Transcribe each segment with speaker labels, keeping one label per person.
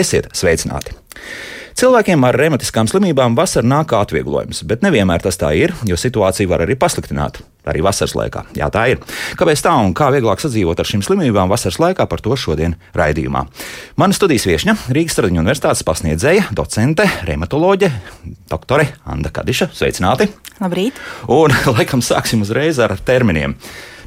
Speaker 1: Esiet sveicināti! Cilvēkiem ar reumatiskām slimībām vasarā nāk atvieglojums, bet nevienmēr tas tā ir, jo situācija var arī pasliktināt. Arī vasaras laikā. Jā, tā ir. Kāpēc tā un kā vieglāk sadzīvot ar šīm slimībām vasaras laikā, par to šodien raidījumā. Mana studijas viesņa, Rīgas Stradiņu universitātes pasniedzēja, docente, reumatoloģe, doktore Anna Kadiša. Sveicināti!
Speaker 2: Labrīt!
Speaker 1: Un laikam sāksim uzreiz ar terminiem.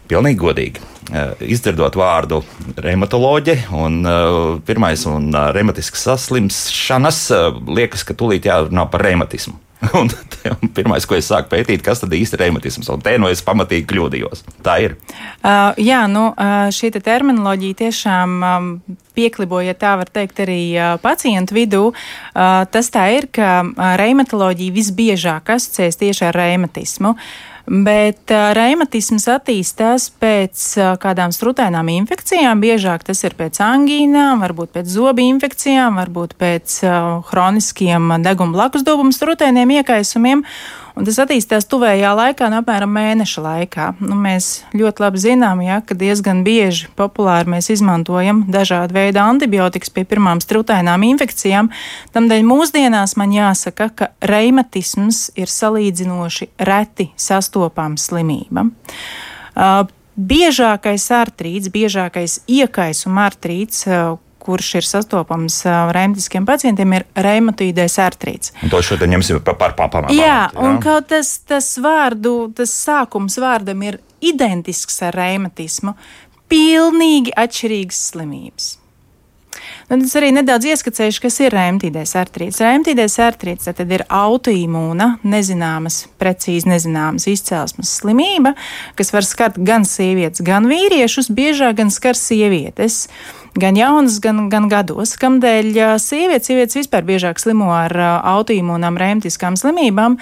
Speaker 1: Pilnīgi godīgi. Eh, izdzirdot vārdu reumatoloģija un uh, pirmais un uh, reumatisks saslimšanas, liekas, ka tūlīt jārunā par reumatismu. Un pirmais, ko es sāku pētīt, kas tad īsti ir reumatisms, un te no es pamatīgi kļūdījos. Tā ir.
Speaker 2: Uh, jā, nu, šī te terminoloģija tiešām um, piekliboja, tā var teikt, arī uh, pacientu vidū. Uh, tas tā ir, ka reumatoloģija visbiežāk asociēs tieši ar reumatismu. Uh, Bet reumatisms attīstās pēc kādām strutainām infekcijām. Biežāk tas ir pēc angīnām, varbūt pēc zobu infekcijām, varbūt pēc hroniskiem deguna blakus dobuma strutainiem iekaisumiem un tas attīstās tuvējā laikā, no apmēram mēneša laikā. Nu, mēs ļoti labi zinām, ja, ka diezgan bieži populāri mēs izmantojam dažādu veidu antibiotikas pie pirmām strutainām infekcijām. Tādēļ mūsdienās man jāsaka, ka reimatisms ir salīdzinoši reti sastopama slimība. Uh, Biežākais artrīts, biežākais iekaisuma artrīts, kurš ir sastopams reumatiskiem pacientiem, ir reumatoīdais artrīts.
Speaker 1: Un to šodien ņemsim par pamatu.
Speaker 2: Jā, jā, un kaut tas, tas vārdu, tas sākums vārdam ir identisks ar reumatismu, pilnīgi atšķirīgas slimības. Nu, tas arī nedaudz ieskicējuši, kas ir rēmtīdais artrīts. Rēmtīdais artrīts tad ir autoimūna, nezināmas, precīzi nezināmas izcelsmes slimība, kas var skart gan sievietes, gan vīriešus, biežāk gan skar sievietes gan jaunas, gan, gan gados. Kamdēļ sievietes, sievietes vispār biežāk slimo ar autoimūnām rēmtiskām slimībām.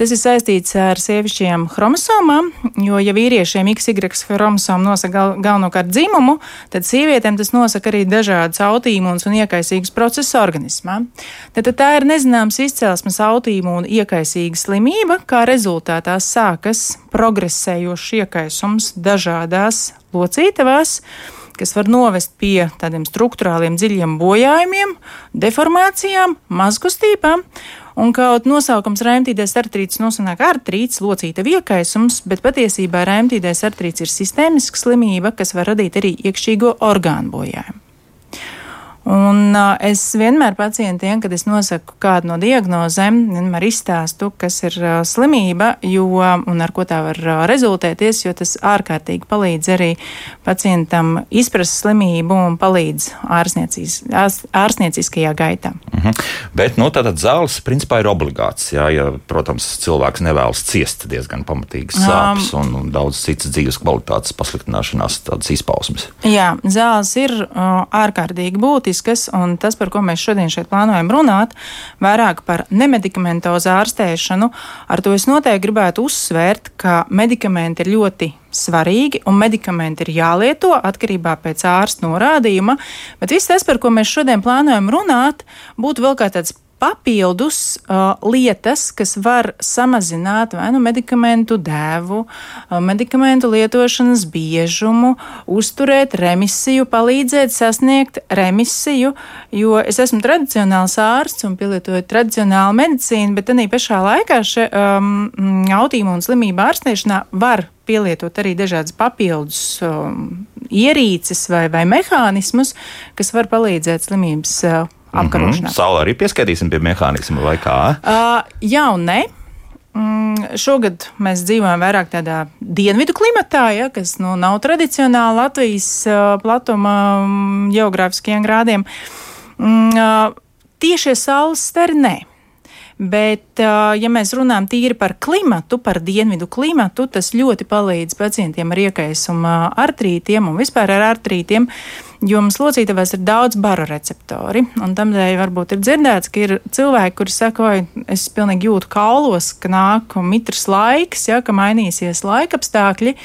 Speaker 2: Tas ir saistīts ar sievišķiem chromosomām, jo, ja vīriešiem XY chromosoma nosaka gal, galvenokārt dzimumu, tad sievietēm tas nosaka arī dažādas autīmūnas un iekaisīgas procesus organismā. Tad, tad tā ir nezināms izcelsmes autīmūna iekaisīga slimība, kā rezultātā sākas progresējošs iekaisums dažādās locītavās kas var novest pie tādiem struktūrāliem dziļiem bojājumiem, deformācijām, mazkustībām. Un kaut nosaukums rēmtīdais artrīts nosanāk artrīts, locīta iekaisums, bet patiesībā rēmtīdais artrīts ir sistēmiska slimība, kas var radīt arī iekšķīgo orgānu bojājumu. Un uh, es vienmēr pacientiem, kad es nosaku kādu no diagnozēm, vienmēr izstāstu, kas ir uh, slimība jo, un ar ko tā var uh, rezultēties, jo tas ārkārtīgi palīdz arī pacientam izprast slimību un palīdz ārstnieciskajā gaitā.
Speaker 1: Mhm. -huh. Bet nu, tātad zāles principā ir obligāts. Jā, ja, protams, cilvēks nevēlas ciest diezgan pamatīgas sāpes um, un, un daudz citas dzīves kvalitātes pasliktināšanās, tādas izpausmes.
Speaker 2: Jā, zāles ir uh, ārkārtīgi būtiskas būtiskas, un tas, par ko mēs šodien šeit plānojam runāt, vairāk par nemedikamentozu ārstēšanu, ar to es noteikti gribētu uzsvērt, ka medikamenti ir ļoti svarīgi, un medikamenti ir jālieto atkarībā pēc ārsta norādījuma, bet viss tas, par ko mēs šodien plānojam runāt, būtu vēl kā tāds papildus uh, lietas, kas var samazināt vai nu medikamentu devu, uh, medikamentu lietošanas biežumu, uzturēt remisiju, palīdzēt sasniegt remisiju, jo es esmu tradicionāls ārsts un pielietoju tradicionālu medicīnu, bet arī pašā laikā še, um, autīmūnu slimību ārstēšanā var pielietot arī dažādas papildus um, ierīces vai, vai mehānismus, kas var palīdzēt slimības uh, apkarošanā. Mm -hmm.
Speaker 1: Saula arī pieskaitīsim pie mehānisma vai kā?
Speaker 2: Uh, jā un nē. Mm, šogad mēs dzīvojam vairāk tādā dienvidu klimatā, ja, kas nu, nav tradicionāli Latvijas uh, platuma um, geogrāfiskiem grādiem. Mm, uh, tiešie saules stari nē. Bet, ja mēs runājam tīri par klimatu, par dienvidu klimatu, tas ļoti palīdz pacientiem ar iekaisuma artrītiem un vispār ar artrītiem, jo mums locītavās ir daudz baroreceptori. Un tamdēļ varbūt ir dzirdēts, ka ir cilvēki, kuri saka, oi, es pilnīgi jūtu kaulos, ka nāk mitrs laiks, ja, ka mainīsies laikapstākļi,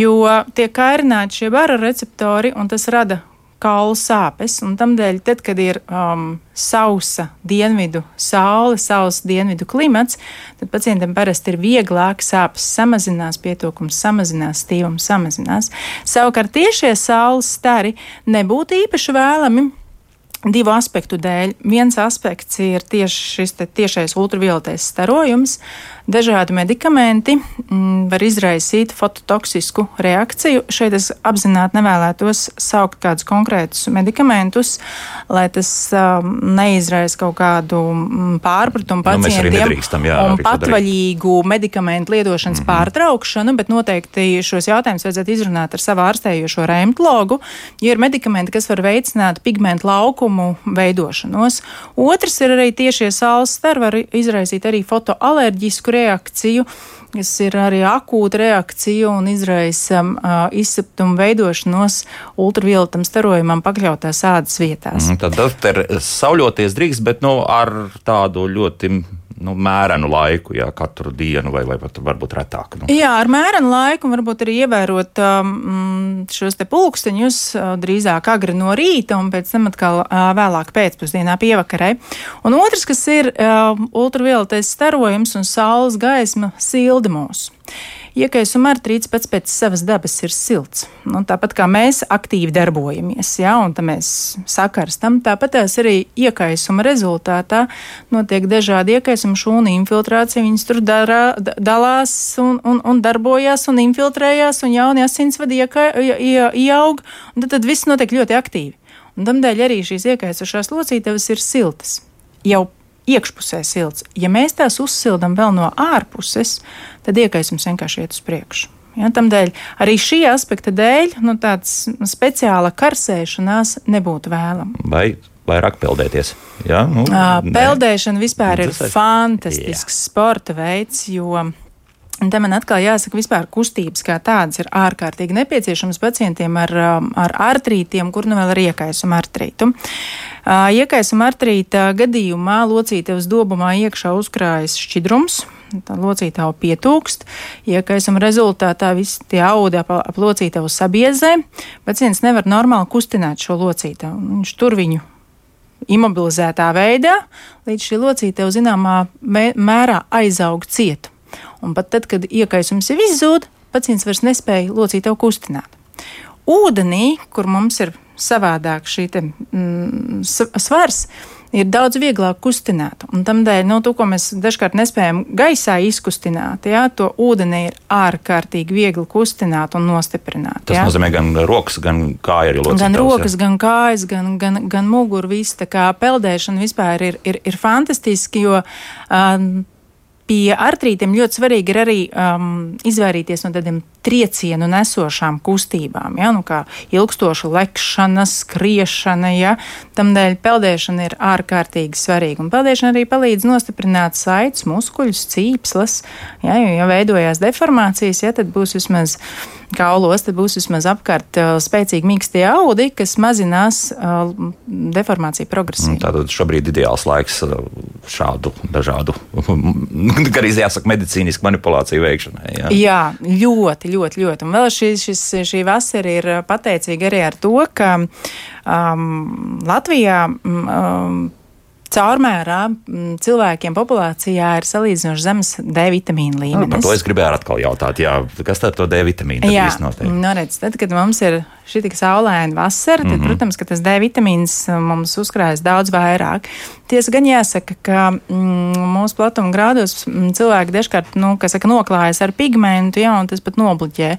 Speaker 2: jo tiek kairināti šie baroreceptori un tas rada kaulu sāpes. Tādēļ, tad, kad ir um, sausa dienvidu saule, sausa dienvidu klimats, tad pacientam parasti ir vieglāk sāpes samazinās, pietokums samazinās, stīvums samazinās. Savukārt tiešie saules stari nebūtu īpaši vēlami Divu aspektu dēļ. Viens aspekts ir tieši šis tiešais ultravioletais starojums. Dažādi medikamenti mm, var izraisīt fototoksisku reakciju. Šeit es apzināti nevēlētos saukt kādus konkrētus medikamentus, lai tas um, neizraisa kaut kādu mm, pārpratumu
Speaker 1: Nu,
Speaker 2: pacientiem
Speaker 1: nedrīkstam, jā,
Speaker 2: un patvaļīgu medikamentu lietošanas mm -hmm. pārtraukšanu, bet noteikti šos jautājumus vajadzētu izrunāt ar savu ārstējošo reumatologu, jo ir medikamenti, kas var veicināt pigmentu laukumu veidošanos. Otrs ir arī tiešie saules stari, var izraisīt arī fotoalerģisku reakciju, kas ir arī akūta reakcija un izraisa uh, izseptumu veidošanos ultravioletam starojumam pakļautās ādas vietās.
Speaker 1: Mhm, Tad doktor, sauļoties drīkst, bet nu, ar tādu ļoti nu, mērenu laiku, jā, katru dienu vai, vai pat varbūt retāk. Nu.
Speaker 2: Jā, ar mērenu laiku un varbūt arī ievērot um, šos te pulksteņus uh, drīzāk agri no rīta un pēc tam atkal uh, vēlāk pēcpusdienā pievakarē. Un otrs, kas ir uh, ultravioletais starojums un saules gaisma silda mūs. Iekaisuma artrīts pats pēc savas dabas ir silts. Nu, tāpat kā mēs aktīvi darbojamies, ja, un tā mēs sakarstam, tāpat tās arī iekaisuma rezultātā notiek dažādi iekaisuma šūnu infiltrācija. Viņas tur darā, da- dalās un, un, un darbojās un infiltrējās, un jauni asinsvadi ieaug, un tad, tad viss notiek ļoti aktīvi. Un tamdēļ arī šīs iekaisušās locītavas ir siltas. Jau iekšpusē silts. Ja mēs tās uzsildām vēl no ārpuses, tad iekaisums vienkārši iet uz priekšu. Ja, Tādēļ arī šī aspekta dēļ nu, tāds speciāla karsēšanās nebūtu vēlama.
Speaker 1: Vai vairāk peldēties? Jā, nu,
Speaker 2: Ā,
Speaker 1: nē.
Speaker 2: Peldēšana vispār ir
Speaker 1: ir-
Speaker 2: fantastisks sporta veids, jo Un te man atkal jāsaka, vispār kustības kā tādas ir ārkārtīgi nepieciešamas pacientiem ar, um, ar artrītiem, kur nu vēl ir iekaisuma artrītu. Iekaisuma artrīta gadījumā locītavas dobumā iekšā uzkrājas šķidrums. Tā locītava pietūkst, iekaisuma rezultātā visi tie audi ap, ap locītavu sabiezē. Pacients nevar normāli kustināt šo locītavu. Viņš tur viņu imobilizētā veidā, līdz šī locītava zināmā mē- mērā aizaug cietu. Un pat tad, kad iekaisums ir izzūd, pacients vairs nespēja locītavu kustināt. Ūdenī, kur mums ir savādāk šī te, mm, svars, ir daudz vieglāk kustināt. Un Tādēļ, nu, to, ko mēs dažkārt nespējam gaisā izkustināt, jā, to ūdeni ir ārkārtīgi viegli kustināt un nostiprināt.
Speaker 1: Tas
Speaker 2: jā.
Speaker 1: nozīmē gan rokas, gan kāja arī locītavas.
Speaker 2: Gan
Speaker 1: jā.
Speaker 2: rokas, gan kājas, gan, gan, gan muguru. Viss tā kā peldēšana vispār ir, ir, ir fantastiski, jo um, pie artrītiem ļoti svarīgi ir arī um, izvairīties no tādiem triecienu nesošām kustībām, ja, nu, kā ilgstoša lekšana, skriešana. Ja. Tamdēļ peldēšana ir ārkārtīgi svarīga. Un peldēšana arī palīdz nostiprināt saites, muskuļus, cīpslas. Ja, jo, ja veidojās deformācijas, ja, tad būs vismaz kaulos, tad būs vismaz apkārt uh, spēcīgi mīkstie audi, kas mazinās uh, deformāciju progresiju.
Speaker 1: Tātad šobrīd ideāls laiks uh, šādu dažādu, arī jāsaka, medicīnisku manipulāciju veikšanai. Jā.
Speaker 2: Jā, ļoti, ļoti, ļoti. Un vēl šī, šis, šī vasara ir pateicīga arī ar to, ka um, Latvijā. Um, Caurmērā mm, cilvēkiem populācijā ir salīdzinoši zemes D vitamīna
Speaker 1: Nu,
Speaker 2: līmenis.
Speaker 1: par to es gribēju atkal jautāt, jā, kas tad to D vitamīnu
Speaker 2: Jā,
Speaker 1: notiek?
Speaker 2: nu, redz, tad, kad mums ir šī tik saulaina vasara, tad, mm -hmm. protams, ka tas D vitamīns uh, mums uzkrājas daudz vairāk. Tiesa gan jāsaka, ka mm, mūsu platuma grādos mm, cilvēki dažkārt, nu, saka, noklājas ar pigmentu, jā, un tas pat nobloķē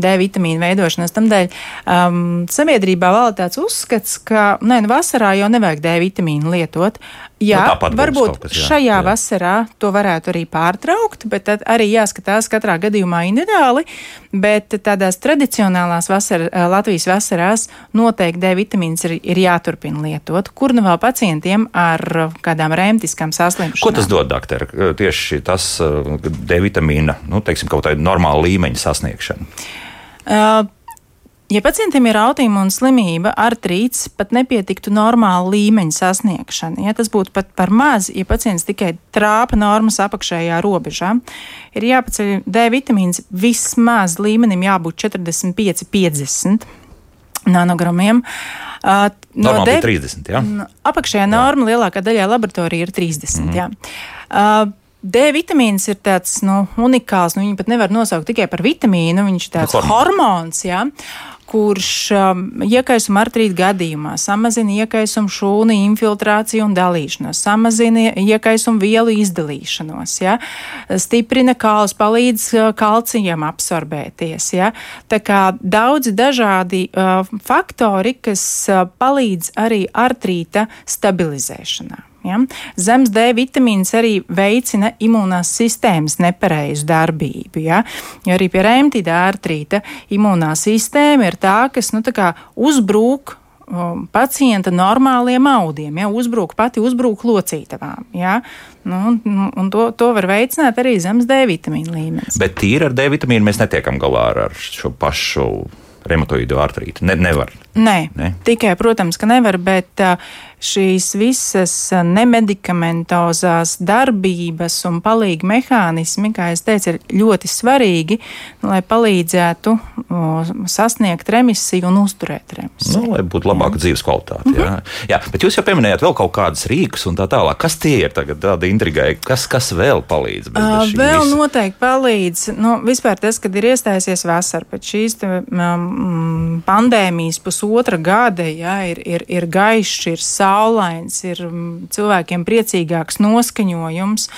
Speaker 2: D vitamīnu veidošanos. Tamdēļ um, sabiedrībā valda tāds uzskats, ka, nē, nu, vasarā jau nevajag D vitamīnu lietot. Jā,
Speaker 1: Nu, tāpat
Speaker 2: varbūt
Speaker 1: kas, jā,
Speaker 2: šajā
Speaker 1: jā.
Speaker 2: vasarā to varētu arī pārtraukt, bet tad arī jāskatās katrā gadījumā individuāli. Bet tādās tradicionālās vasara, eh, Latvijas vasarās noteikti D vitamīns ir, ir jāturpina lietot. Kur nu vēl pacientiem ar eh, kādām rēmtiskām saslimšanām?
Speaker 1: Ko tas dod, doktor? Tieši tas uh, D vitamīna, nu, teiksim, kaut kāda normāla līmeņa sasniegšana.
Speaker 2: Uh, Ja pacientiem ir autoimūna slimība, artrīts, pat nepietiktu normāla līmeņa sasniegšana. Ja tas būtu pat par maz, ja pacients tikai trāpa normas apakšējā robežā, ir jāpaceļ D vitamīns vismaz līmenim jābūt 45, 50 nanogramiem.
Speaker 1: Uh, no Normāli 30. Ja?
Speaker 2: Apakšējā norma lielākā daļā laboratorija ir 30. Mm -hmm. Jā. Uh, D vitamīns ir tāds nu, unikāls. Nu, viņu pat nevar nosaukt tikai par vitamīnu. Viņš ir tāds nu, hormons. Jā kurš um, iekaisuma artrīta gadījumā samazina iekaisuma šūnu infiltrāciju un dalīšanos, samazina iekaisuma vielu izdalīšanos, ja? stiprina kālus, palīdz uh, kalcijam absorbēties. Ja? Tā kā daudzi dažādi uh, faktori, kas uh, palīdz arī artrīta stabilizēšanā. Ja? Zemes D vitamīns arī veicina imunās sistēmas nepareizu darbību. Ja? Jo arī pie reimtīda artrīta imunā sistēma ir tā, kas nu, tā uzbrūk um, pacienta normāliem audiem, ja uzbrūk pati uzbrūk locītavām. Ja? Nu, un, un to, to var veicināt arī zemes D vitamīna līmenis.
Speaker 1: Bet tīri ar D vitamīnu mēs netiekam galā ar šo pašu reumatoīdu artrītu. Ne, nevar.
Speaker 2: Nē, ne? tikai, protams, ka nevar, bet uh, šīs visas nemedikamentozās darbības un palīga mehānismi, kā es teicu, ir ļoti svarīgi, lai palīdzētu sasniegt remisiju un uzturēt remisiju.
Speaker 1: Nu, lai būtu labāka dzīves kvalitāte. Mm -hmm. jā. jā, bet jūs jau pieminējāt vēl kaut kādus rīkus un tā tālāk. Kas tie ir tagad tādi intrigai? Kas, kas vēl palīdz? Bez, bez
Speaker 2: vēl visa? noteikti palīdz. Nu, vispār tas, kad ir iestājusies vasara pēc šīs te, um, pandēmijas pusotra gada, jā, ir, ir, ir gaišs, ir saulains, ir mm, cilvēkiem priecīgāks noskaņojums,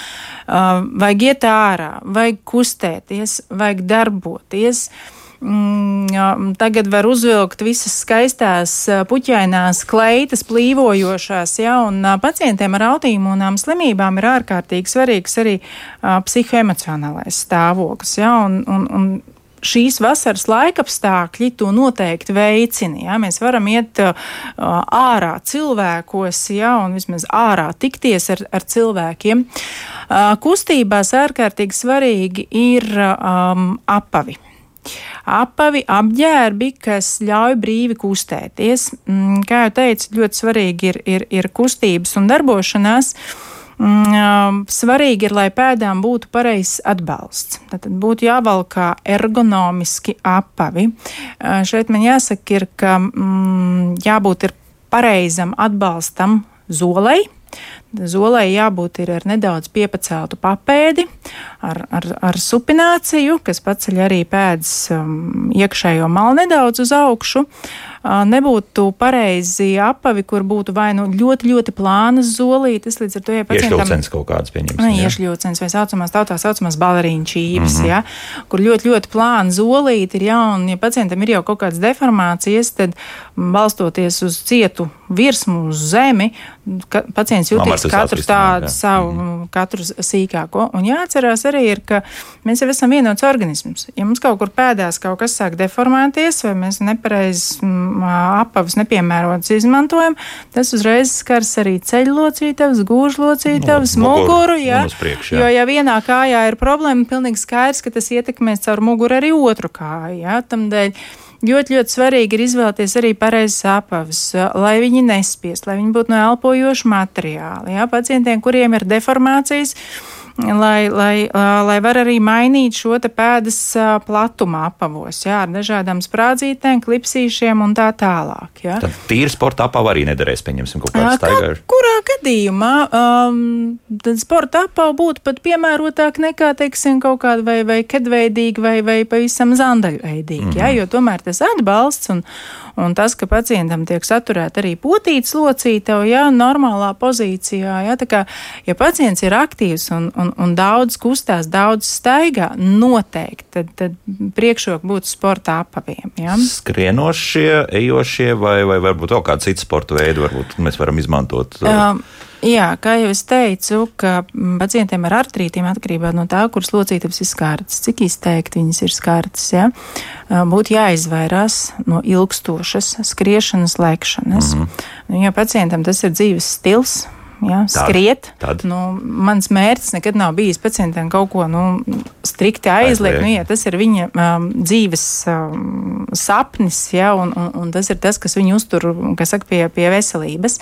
Speaker 2: vajag iet ārā, vajag kustēties, vajag darboties. Mm, tagad var uzvilkt visas skaistās, puķainās kleitas, plīvojošās, ja, un pacientiem ar autoimūnām slimībām ir ārkārtīgi svarīgs arī psihoemocionālais stāvoklis. Ja, un, un, un šīs vasaras laikapstākļi to noteikti veicina. Ja? Mēs varam iet uh, ārā cilvēkos, ja? un vismaz ārā tikties ar, ar cilvēkiem. Uh, kustībās ārkārtīgi svarīgi ir um, apavi apavi, apģērbi, kas ļauj brīvi kustēties. Mm, kā jau teicu, ļoti svarīgi ir, ir, ir kustības un darbošanās. Uh, svarīgi ir, lai pēdām būtu pareizs atbalsts. Tad būtu jāvalkā ergonomiski apavi. Šeit man jāsaka, ir, ka mm, jābūt pareizam atbalstam zolei. Zolei jābūt ar nedaudz piepaceltu papēdi, ar, ar, ar supināciju, kas paceļ arī pēdas um, iekšējo malu nedaudz uz augšu. Uh, nebūtu pareizi apavi, kur būtu vai nu ļoti, ļoti plānas zolītes, līdz ar to, ja
Speaker 1: pacientam... Iešļaucens kaut kāds pieņems.
Speaker 2: Iešļaucens vai saucamās tautā saucamās balerīņu čīvas, mm -hmm. ja, kur ļoti, ļoti plāna zolīti ir, ja, un ja pacientam ir jau kaut kādas deformācijas, tad balstoties uz cietu virsmu uz zemi, ka pacients jūtas katru tādu savu, mm -hmm. katru sīkāko. Un jāatcerās arī ir, ka mēs jau esam vienots organisms. Ja mums kaut kur pēdās kaut kas sāk deformēties, vai mēs nepareizi apavus nepiemērotas izmantojam, tas uzreiz skars arī ceļlocītavas, gūžlocītavas, no, muguru. Ja, priekš, jā. Jo, ja vienā kājā ir problēma, pilnīgi skaidrs, ka tas ietekmēs caur muguru arī otru kāju. Ja, tamdēļ ļoti, ļoti svarīgi ir izvēlēties arī pareizes apavus, lai viņi nespiest, lai viņi būtu no elpojoša materiāla. Ja, pacientiem, kuriem ir deformācijas, lai, lai, lai var arī mainīt šo pēdas platumu apavos, jā, ar dažādām sprādzītēm, klipsīšiem un tā tālāk. Jā.
Speaker 1: Tad tīri sporta apava arī nederēs, pieņemsim, kaut kādā staigā.
Speaker 2: Kurā gadījumā um, tad sporta apava būtu pat piemērotāk nekā, teiksim, kaut kāda vai, vai kedveidīga vai, vai pavisam zandaļveidīga, mm -hmm. jā, jo tomēr tas atbalsts un, Un tas, ka pacientam tiek saturēta arī potītas locītava, jā, normālā pozīcijā, jā, tā kā, ja pacients ir aktīvs un, un, un daudz kustās, daudz staigā, noteikti, tad, tad priekšrok būtu sporta apaviem. Jā.
Speaker 1: Skrienošie, ejošie vai, vai varbūt vēl kāda cita sporta veida, varbūt mēs varam izmantot.
Speaker 2: Um, Jā, kā jau es teicu, ka pacientiem ar artrītiem atkarībā no tā, kuras locītavas ir skārtas, cik izteikti viņas ir skārtas, ja, būtu jāizvairās no ilgstošas skriešanas, lēkšanas. Mm -hmm. Ja pacientam tas ir dzīves stils, ja, skriet. Tad. Nu, mans mērķis nekad nav bijis pacientam kaut ko nu, strikti aizliegt. Nu, ja, tas ir viņa um, dzīves um, sapnis, ja, un, un, un tas ir tas, kas viņu uztur saka, pie, pie veselības.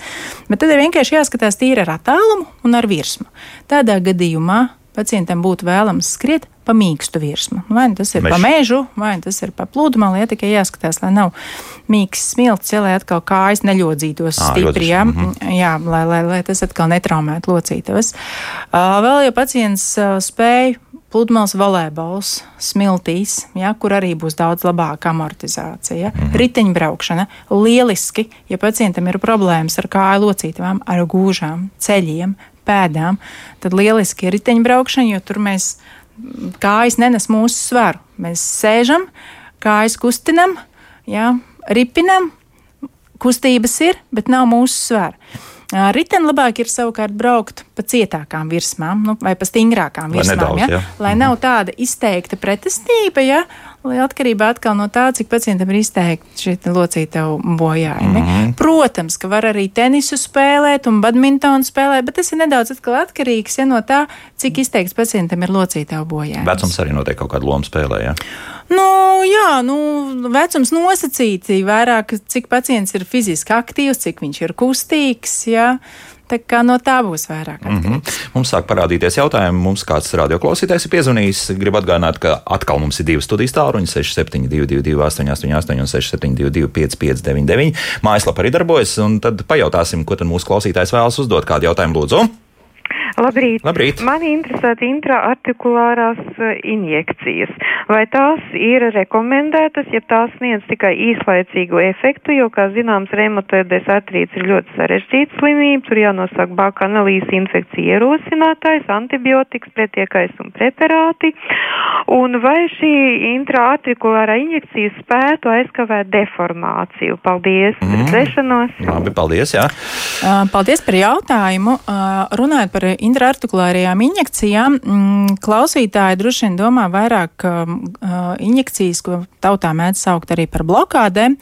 Speaker 2: Bet tad ir vienkārši jāskatās tīri ar attālumu un ar virsmu. Tādā gadījumā pacientam būtu vēlams skriet pa mīkstu virsmu. Vai nu tas ir
Speaker 1: Meš.
Speaker 2: pa mežu, vai nu tas ir pa pludmali, ja tikai jāskatās, lai nav mīksts smilts, ja, lai atkal kājas neļodzītos
Speaker 1: Ā,
Speaker 2: stipri, jā,
Speaker 1: ļodzītos,
Speaker 2: jā lai, lai, lai tas atkal netraumētu locītavas. Uh, vēl jau pacients uh, spēj pludmales volejbols, smiltīs, ja, kur arī būs daudz labāka amortizācija. Mm -hmm. Riteņbraukšana lieliski, ja pacientam ir problēmas ar kāju locītavām, ar gūžām, ceļiem, pēdām, tad lieliski ir riteņbraukšana, jo tur mēs kājas nenes mūsu svaru. Mēs sēžam, kājas kustinam, ja, ripinam, kustības ir, bet nav mūsu svara. Riteni labāk ir savukārt braukt pa cietākām virsmām, nu, vai pa stingrākām virsmām.
Speaker 1: nedaudz,
Speaker 2: ja?
Speaker 1: jā.
Speaker 2: Lai nav tāda izteikta pretestība, ja? Lai atkarībā atkal no tā, cik pacientam ir izteikti šie locītavu bojājumi. Mm -hmm. Protams, ka var arī tenisu spēlēt un badmintonu spēlēt, bet tas ir nedaudz atkarīgs ja, no tā, cik izteikts pacientam ir locītavu bojājumi.
Speaker 1: Vecums arī noteikti kaut kādu lomu spēlē. Ja?
Speaker 2: Nu, jā, nu, vecums nosacīti vairāk, cik pacients ir fiziski aktīvs, cik viņš ir kustīgs. Jā. Tā kā no tā būs vairāk.
Speaker 1: Mm -hmm. Mums sāk parādīties jautājumi. Mums kāds radioklausītājs ir piezvanījis. Gribu atgādināt, ka atkal mums ir divas studijas tālruņa - 6722, 888, un 672, 559, mājaslapa arī darbojas. Un tad pajautāsim, ko tad mūsu klausītājs vēlas uzdot. Kādu jautājumu lūdzu?
Speaker 3: Labrīt.
Speaker 1: Labrīt.
Speaker 3: Mani interesē intraartikulārās uh, injekcijas. Vai tās ir rekomendētas, ja tās sniedz tikai īslaicīgu efektu, jo, kā zināms, reumatoides artrīts ir ļoti sarežģīta slimība, tur jānosaka bakanalīs infekcija ierosinātājs, antibiotikas, pretiekais un preparāti. Un vai šī intraartikulārā injekcija spētu aizkavēt deformāciju? Paldies! Mm. Redzēšanos!
Speaker 1: Labi, paldies. Jā.
Speaker 2: Paldies par jautājumu. Runājot par intraartikulārajām injekcijām, mm, klausītāji droši vien domā vairāk um, uh, injekcijas, ko tautā mēdz saukt arī par blokādēm,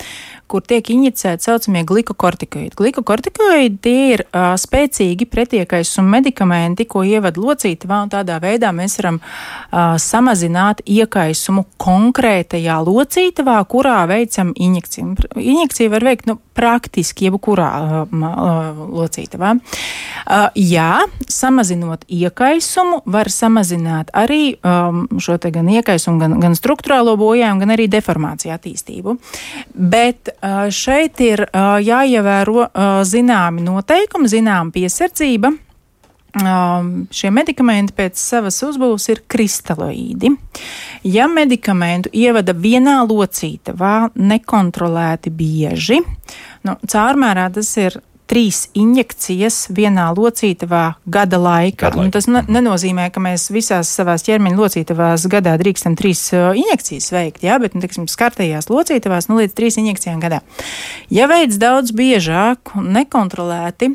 Speaker 2: kur tiek injicēti tā saucamie glikokortikoīdi. Glikokortikoīdi tie ir uh, spēcīgi pretiekaisuma medikamenti, ko ievada locītavā, un tādā veidā mēs varam uh, samazināt iekaisumu konkrētajā locītavā, kurā veicam injekciju. Injekciju var veikt nu, praktiski jebkurā uh, uh, locītavā. Uh, jā, samazinot iekaisumu, var samazināt arī um, šo gan iekaisumu, gan, gan struktūrālo bojājumu, gan arī deformāciju attīstību. Bet šeit ir uh, jāievēro uh, zināmi noteikumi, zināma piesardzība. Šie medikamenti pēc savas uzbūves ir kristaloīdi. Ja medikamentu ievada vienā locītavā nekontrolēti bieži, nu, caurmērā tas ir trīs injekcijas vienā locītavā gada laikā.
Speaker 1: Gada laikā.
Speaker 2: Tas ne, nenozīmē, ka mēs visās savās ķermeņa locītavās gadā drīkstam trīs injekcijas veikt, jā, bet, nu, teiksim, skartajās locītavās nu, līdz trīs injekcijām gadā. Ja veids daudz biežāk un nekontrolēti,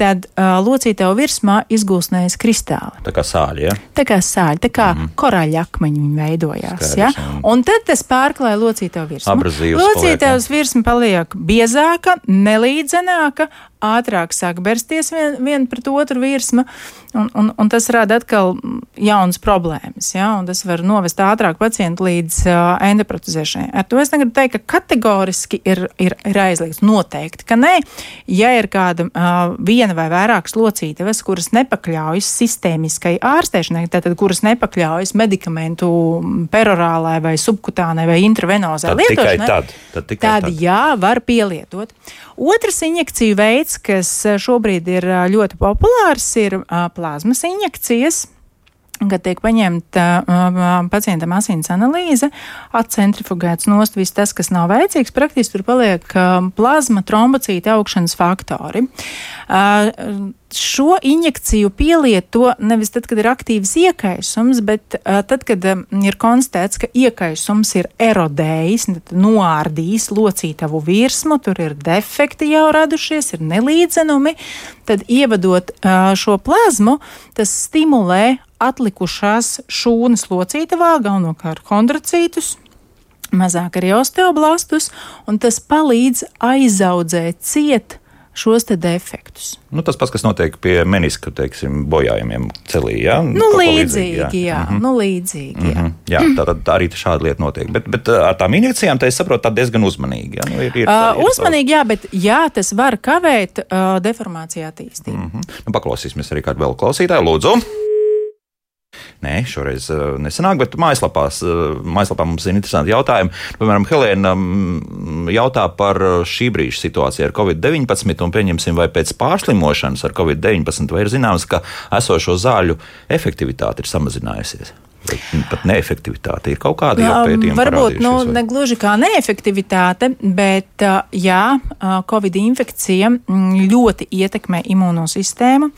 Speaker 2: tad uh, locītavu virsmā izgūstnējas kristāli.
Speaker 1: Tā kā sāļi. Ja?
Speaker 2: Tā kā sāļi, tā kā mm. korāļa akmeņi viņi veidojās.
Speaker 1: Skaidrs,
Speaker 2: ja?
Speaker 1: jā.
Speaker 2: Un tad tas pārklāja locītavu virsmu.
Speaker 1: Abrazīvs
Speaker 2: Locītavas virsma paliek biezāka, nelīdzenāka, ātrāk sāk bersties vien, vien pret otru virsmu, un, un, un tas rada atkal jaunas problēmas. Ja? Un tas var novest ātrāk pacientu līdz uh, endoprotezēšanai. Ar to es negribu teikt, ka kategoriski ir, ir, ir aizliegts. Noteikti, ka nē, ja ir kāda uh, viena vai vairākas locītavas, kuras nepakļaujas sistēmiskai ārstēšanai, tātad kuras nepakļaujas medikamentu perorālai vai subkutānai vai intravenozai
Speaker 1: Tad
Speaker 2: lietošanai,
Speaker 1: tad. Tad, tikai
Speaker 2: tad
Speaker 1: tad.
Speaker 2: jā, var pielietot. Otrs injekciju veids, kas eh, šobrīd ir ā, ļoti populārs, ir ā, plazmas injekcijas. Kad tiek paņemta uh, pacientam asins analīze, atcentrifugēts nost viss tas, kas nav vajadzīgs, praktiski tur paliek uh, plazma, trombocīta augšanas faktori. Uh, šo injekciju pielieto nevis tad, kad ir aktīvs iekaisums, bet uh, tad, kad um, ir konstatēts, ka iekaisums ir erodējis, noārdījis locītavu virsmu, tur ir defekti jau radušies, ir nelīdzenumi, tad ievadot uh, šo plazmu, tas stimulē atlikušās šūnas locītavā, galvenokārt kontracītus, mazāk arī osteoblastus, un tas palīdz aizaudzēt ciet šos defektus.
Speaker 1: Nu, tas pats, kas notiek pie meniska teiksim, bojājumiem celī. Ja?
Speaker 2: Nu,
Speaker 1: Kaut ko
Speaker 2: līdzīgi, jā, jā.
Speaker 1: Mhm.
Speaker 2: nu, līdzīgi, jā.
Speaker 1: Mhm. Jā, tā tad arī šāda lieta notiek. Bet, bet uh, ar tām injekcijām tā es saprotu, tā diezgan uzmanīgi. Ja? Nu, ir, ir,
Speaker 2: Uh, uzmanīgi, jā, bet jā, tas var kavēt uh, deformāciju attīstību.
Speaker 1: Mm -hmm. nu, paklausīsimies arī kādu vēl klausītāju. Lūdzu! Nē, šoreiz uh, nesanāk, bet mājaslapās, uh, mājaslapā mums ir interesanti jautājumi. Piemēram, Helēna um, jautā par šī brīža situāciju ar Covid-19 un pieņemsim, vai pēc pārslimošanas ar Covid-19 vai ir zināms, ka esošo zāļu efektivitāte ir samazinājusies. Pat neefektivitāte ir kaut kāda jau pētījuma.
Speaker 2: Varbūt nu, vai? ne gluži kā neefektivitāte, bet jā, Covid infekcija mm, ļoti ietekmē imunosistēmu,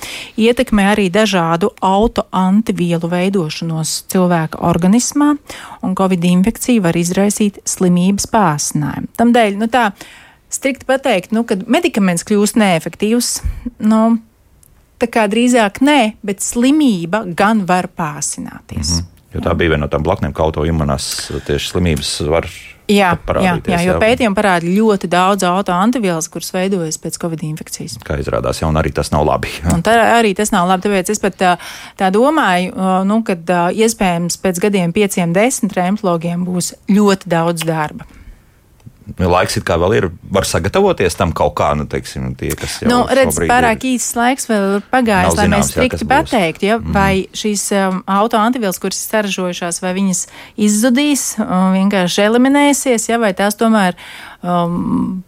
Speaker 2: ietekmē arī dažādu autoantivielu veidošanos cilvēka organismā, un Covid infekcija var izraisīt slimības pāsinājumu. Tamdēļ, nu tā, strikt pateikt, nu, kad medikaments kļūst neefektīvs, nu, tā kā drīzāk nē, bet slimība gan var pāsināties. Mm -hmm.
Speaker 1: Jo tā bija viena no tām blaknēm, kā autoimunās tieši slimības var
Speaker 2: Jā, jā, jā, jo pētījumi parāda ļoti daudz autoantivielas, kuras veidojas pēc covid infekcijas.
Speaker 1: Kā izrādās, jau arī tas nav labi.
Speaker 2: Tā, arī tas nav labi. Tāpēc es pat tā, tā domāju, nu, ka iespējams pēc gadiem, pieciem, desmit rēmplogiem būs ļoti daudz darba
Speaker 1: laiks it kā vēl ir, var sagatavoties tam kaut kā, nu, teiksim, tie, kas jau
Speaker 2: nu, redz, pārāk ir, īsts laiks vēl ir pagājis, lai mēs strikti pateiktu, ja, mm. vai šīs um, autoantivielas, kuras ir saražojušās, vai viņas izzudīs, um, vienkārši eliminēsies, ja, vai tās tomēr um,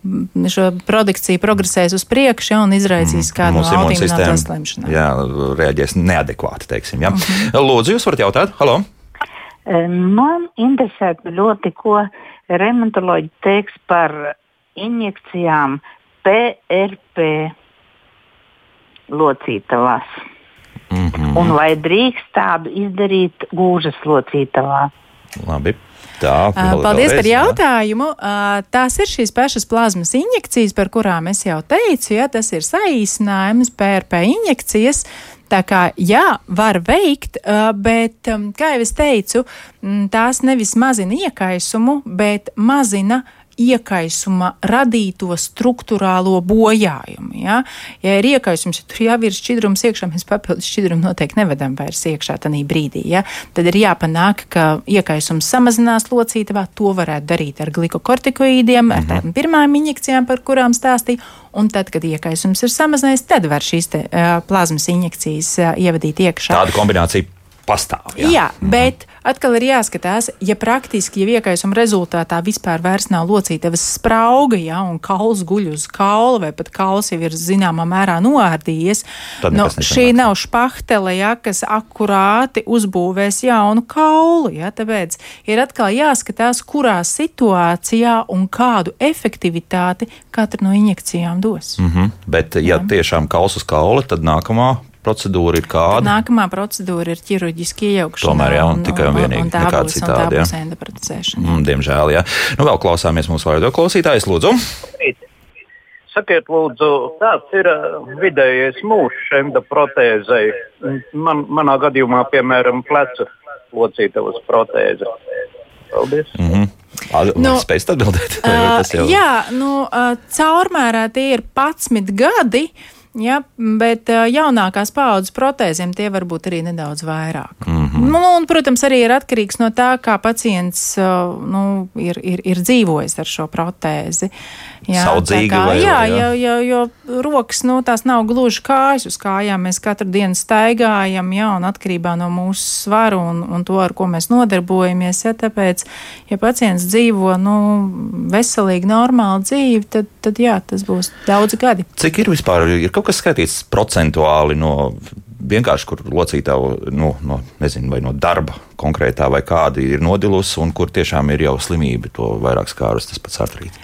Speaker 2: šo produkciju progresēs uz priekšu ja, un izraisīs mm. kādu no autoimunāto slimšanu.
Speaker 1: Jā, reaģēs neadekvāti, teiksim. Ja. Mm -hmm. Lūdzu, jūs varat jautāt? Halo!
Speaker 4: Man interesē ļoti, ko remontoloģi teiks par injekcijām PRP locītavās. Mm -hmm. Un vai drīkst tādu izdarīt gūžas locītavā?
Speaker 1: Labi. Tā,
Speaker 2: Paldies par jautājumu. Jā. Tās ir šīs pašas plazmas injekcijas, par kurām es jau teicu. Ja, tas ir saīsinājums PRP injekcijas. Tā kā jā, var veikt, bet, kā jau es teicu, tās nevis mazina iekaisumu, bet mazina iekaisuma radīto struktūrālo bojājumu. Ja, ja ir iekaisums, ja tur jau ir šķidrums iekšā, mēs papildus šķidrumu noteikti nevedam vairs iekšā tajā brīdī. Ja, tad ir jāpanāk, ka iekaisums samazinās locītavā. To varētu darīt ar glikokortikoīdiem, ar mhm. tādām pirmām injekcijām, par kurām stāstīju. Un tad, kad iekaisums ir samazinājies, tad var šīs te, uh, plazmas injekcijas uh, ievadīt iekšā.
Speaker 1: Tāda kombinācija pastāv.
Speaker 2: Jā, jā mm. bet atkal ir jāskatās, ja praktiski, ja iekaisuma rezultātā vispār nav locītavas sprauga, ja, un kauls guļ uz kaula, vai pat kauls jau ir zināmā mērā noārdījies, nu, šī nav špahtele, ja, kas akurāti uzbūvēs jaunu kaulu, ja, tāpēc ir atkal jāskatās, kurā situācijā un kādu efektivitāti katra no injekcijām dos.
Speaker 1: Mm -hmm. Bet, ja jā. tiešām kauls uz kaula, tad nākamā procedūra ir kāda?
Speaker 2: Tad nākamā procedūra ir ķirurģiski iejaukšana.
Speaker 1: Tomēr jā, un, tikai un vienīgi. Un tā būs, citādi, un tā būs
Speaker 2: endoprotezēšana.
Speaker 1: Mm, diemžēl, jā. Nu, vēl klausāmies mūsu vārdu klausītājs, lūdzu.
Speaker 5: Sakiet, lūdzu, kāds ir uh, vidējais mūžs endoprotēzei? Man, manā gadījumā, piemēram, plecu locītavas protēze. Paldies!
Speaker 1: Mm -hmm. Nu, Spēj atbildēt?
Speaker 2: Uh, jau... Jā, nu, uh, caurmērā tie ir 11 gadi. Uh, Ja, bet jaunākās paudzes protēziem tie var būt arī nedaudz vairāk. Mm -hmm. nu, un, protams, arī ir atkarīgs no tā, kā pacients nu, ir, ir, ir dzīvojis ar šo protēzi.
Speaker 1: Jā, Saudzīgi kā, vai,
Speaker 2: jā, jā. Jo, jo, jo rokas, nu, tās nav gluži kājas uz kājām. Mēs katru dienu staigājam, jā, un atkarībā no mūsu svaru un, un to, ar ko mēs nodarbojamies. Ja, tāpēc, ja pacients dzīvo nu, veselīgi, normālu dzīvi, tad, tad jā, tas būs daudzi gadi.
Speaker 1: Cik ir vispār? Ir kaut kas skaitīts procentuāli no vienkārši, kur locītāju nu, no, nezinu, vai no darba konkrētā vai kāda ir nodilusi, un kur tiešām ir jau slimība, to vairāk skārus tas pats artrīts.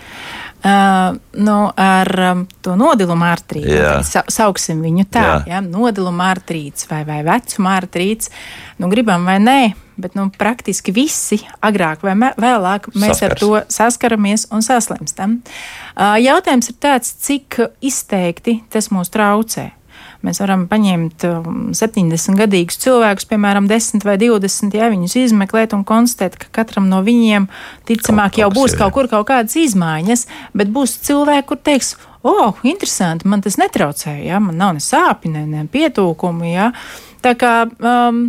Speaker 2: Uh, nu, ar um, to nodilumu artrītu. Sa sauksim viņu tā, jā. Ja, nodilumu artrīts vai, vai vecuma artrīts. Nu, gribam vai nē, bet nu, praktiski visi agrāk vai vēlāk mēs Saskars. ar to saskaramies un saslimstam. Jautājums ir tāds, cik izteikti tas mūs traucē. Mēs varam paņemt 70 um, gadīgus cilvēkus, piemēram, 10 vai 20, ja viņus izmeklēt un konstatēt, ka katram no viņiem ticamāk kaut, jau būs ir, kaut kur kaut kādas izmaiņas, bet būs cilvēki, kur teiks, o, oh, interesanti, man tas netraucēja, ja? man nav ne sāpju, ne, ne pietūkumu. Ja? Tā kā um,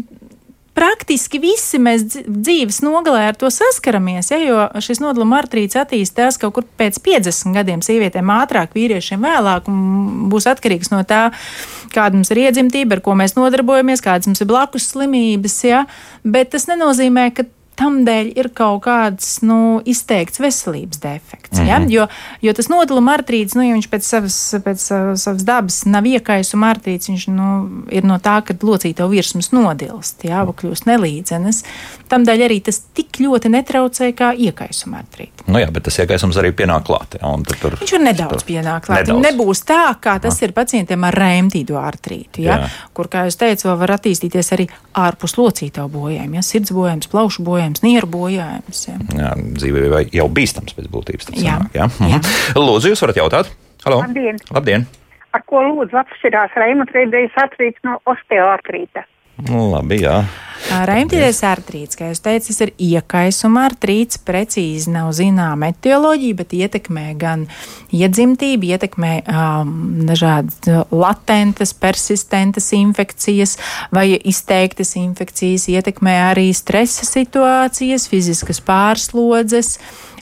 Speaker 2: praktiski visi mēs dzīves nogalē ar to saskaramies, ja, jo šis nodaluma artrīts attīstās kaut kur pēc 50 gadiem, sievietēm ātrāk, vīriešiem vēlāk, un būs atkarīgs no tā, kāda mums ir iedzimtība, ar ko mēs nodarbojamies, kādas mums ir blakus slimības, ja, bet tas nenozīmē, ka tam dēļ ir kaut kāds nu, izteikts veselības defekts. Mm -hmm. ja? Mhm. jo, jo tas nodaluma artrīts, nu, ja viņš pēc savas, pēc savas dabas nav iekaisuma artrīts, viņš nu, ir no tā, ka locīto virsmas nodilst, ja? kļūst nelīdzenes. Tam dēļ arī tas tik ļoti netraucē kā iekaisuma artrīts.
Speaker 1: Nu jā, bet tas iekaisums arī pienāk klāt. Ja?
Speaker 2: Tur, viņš var nedaudz tur, pienākt klāt. Nedaudz. Nebūs tā, kā tas jā. ir pacientiem ar rēmtīdo artrītu, ja? Jā. kur, kā jūs teicat, var attīstīties arī ārpus locīto bojājumiem, ja? sirds bojājums, plaušu bojājums bojājums, nieru bojājums. Jā,
Speaker 1: jā dzīvībai jau bīstams pēc būtības. Jā. Sanāk, jā? Jā. Mhm. Lūdzu, jūs varat jautāt? Halo.
Speaker 6: Labdien!
Speaker 1: Labdien.
Speaker 6: Ar ko lūdzu atšķirās reimatoidijas artrīts no osteoartrīta?
Speaker 1: Nu, labi, jā.
Speaker 2: Reimtīdais artrīts, kā jūs teicat, tas ir iekaisuma artrīts. Precīzi nav zināma etioloģija, bet ietekmē gan iedzimtību, ietekmē um, dažādas latentas, persistentas infekcijas vai izteiktas infekcijas, ietekmē arī stresa situācijas, fiziskas pārslodzes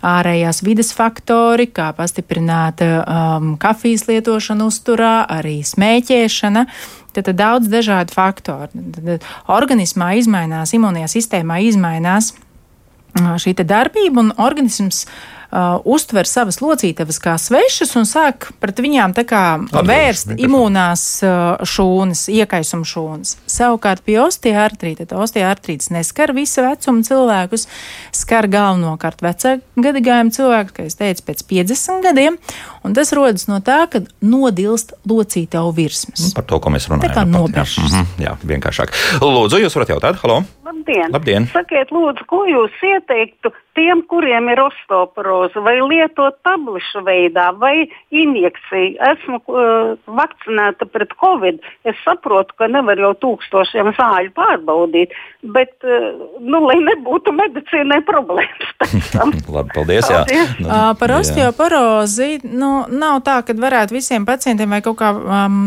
Speaker 2: ārējās vides faktori, kā pastiprināta um, kafijas lietošana uzturā, arī smēķēšana. Tad, tad daudz dažādu faktoru. Tad, organismā izmainās, imunijā sistēmā izmainās uh, šī darbība, un organisms uh, uztver savas locītavas kā svešas un sāk pret viņām kā Atbildes, vērst nekas. imūnās uh, šūnas, iekaisuma šūnas. Savukārt pie osteoartrīta, osteoartrīts neskar visu vecumu cilvēkus, skar galvenokārt vecāku gadagājumu cilvēku, kā es teicu, pēc 50 gadiem, un tas rodas no tā, ka nodilst locītavu virsmas.
Speaker 1: Par to, ko mēs runājam.
Speaker 2: Tā kā nobijušas.
Speaker 1: Jā, mm -hmm, jā, vienkāršāk. Lūdzu, jūs varat jautāt, halo?
Speaker 6: Labdien!
Speaker 1: Labdien.
Speaker 6: Sakiet, lūdzu, ko jūs ieteiktu tiem, kuriem ir osteoporoze, vai lietot tablišu veidā, vai injekciju. Esmu uh, vakcinēta pret covid. Es saprotu, ka nevar jau tūkstošiem zāļu pārbaudīt, bet, uh, nu, lai nebūtu medicīnai problēmas.
Speaker 1: Labi, paldies. paldies.
Speaker 2: Nu, uh, par osteoporozi nu, nav tā, ka varētu visiem pacientiem vai kaut kā um,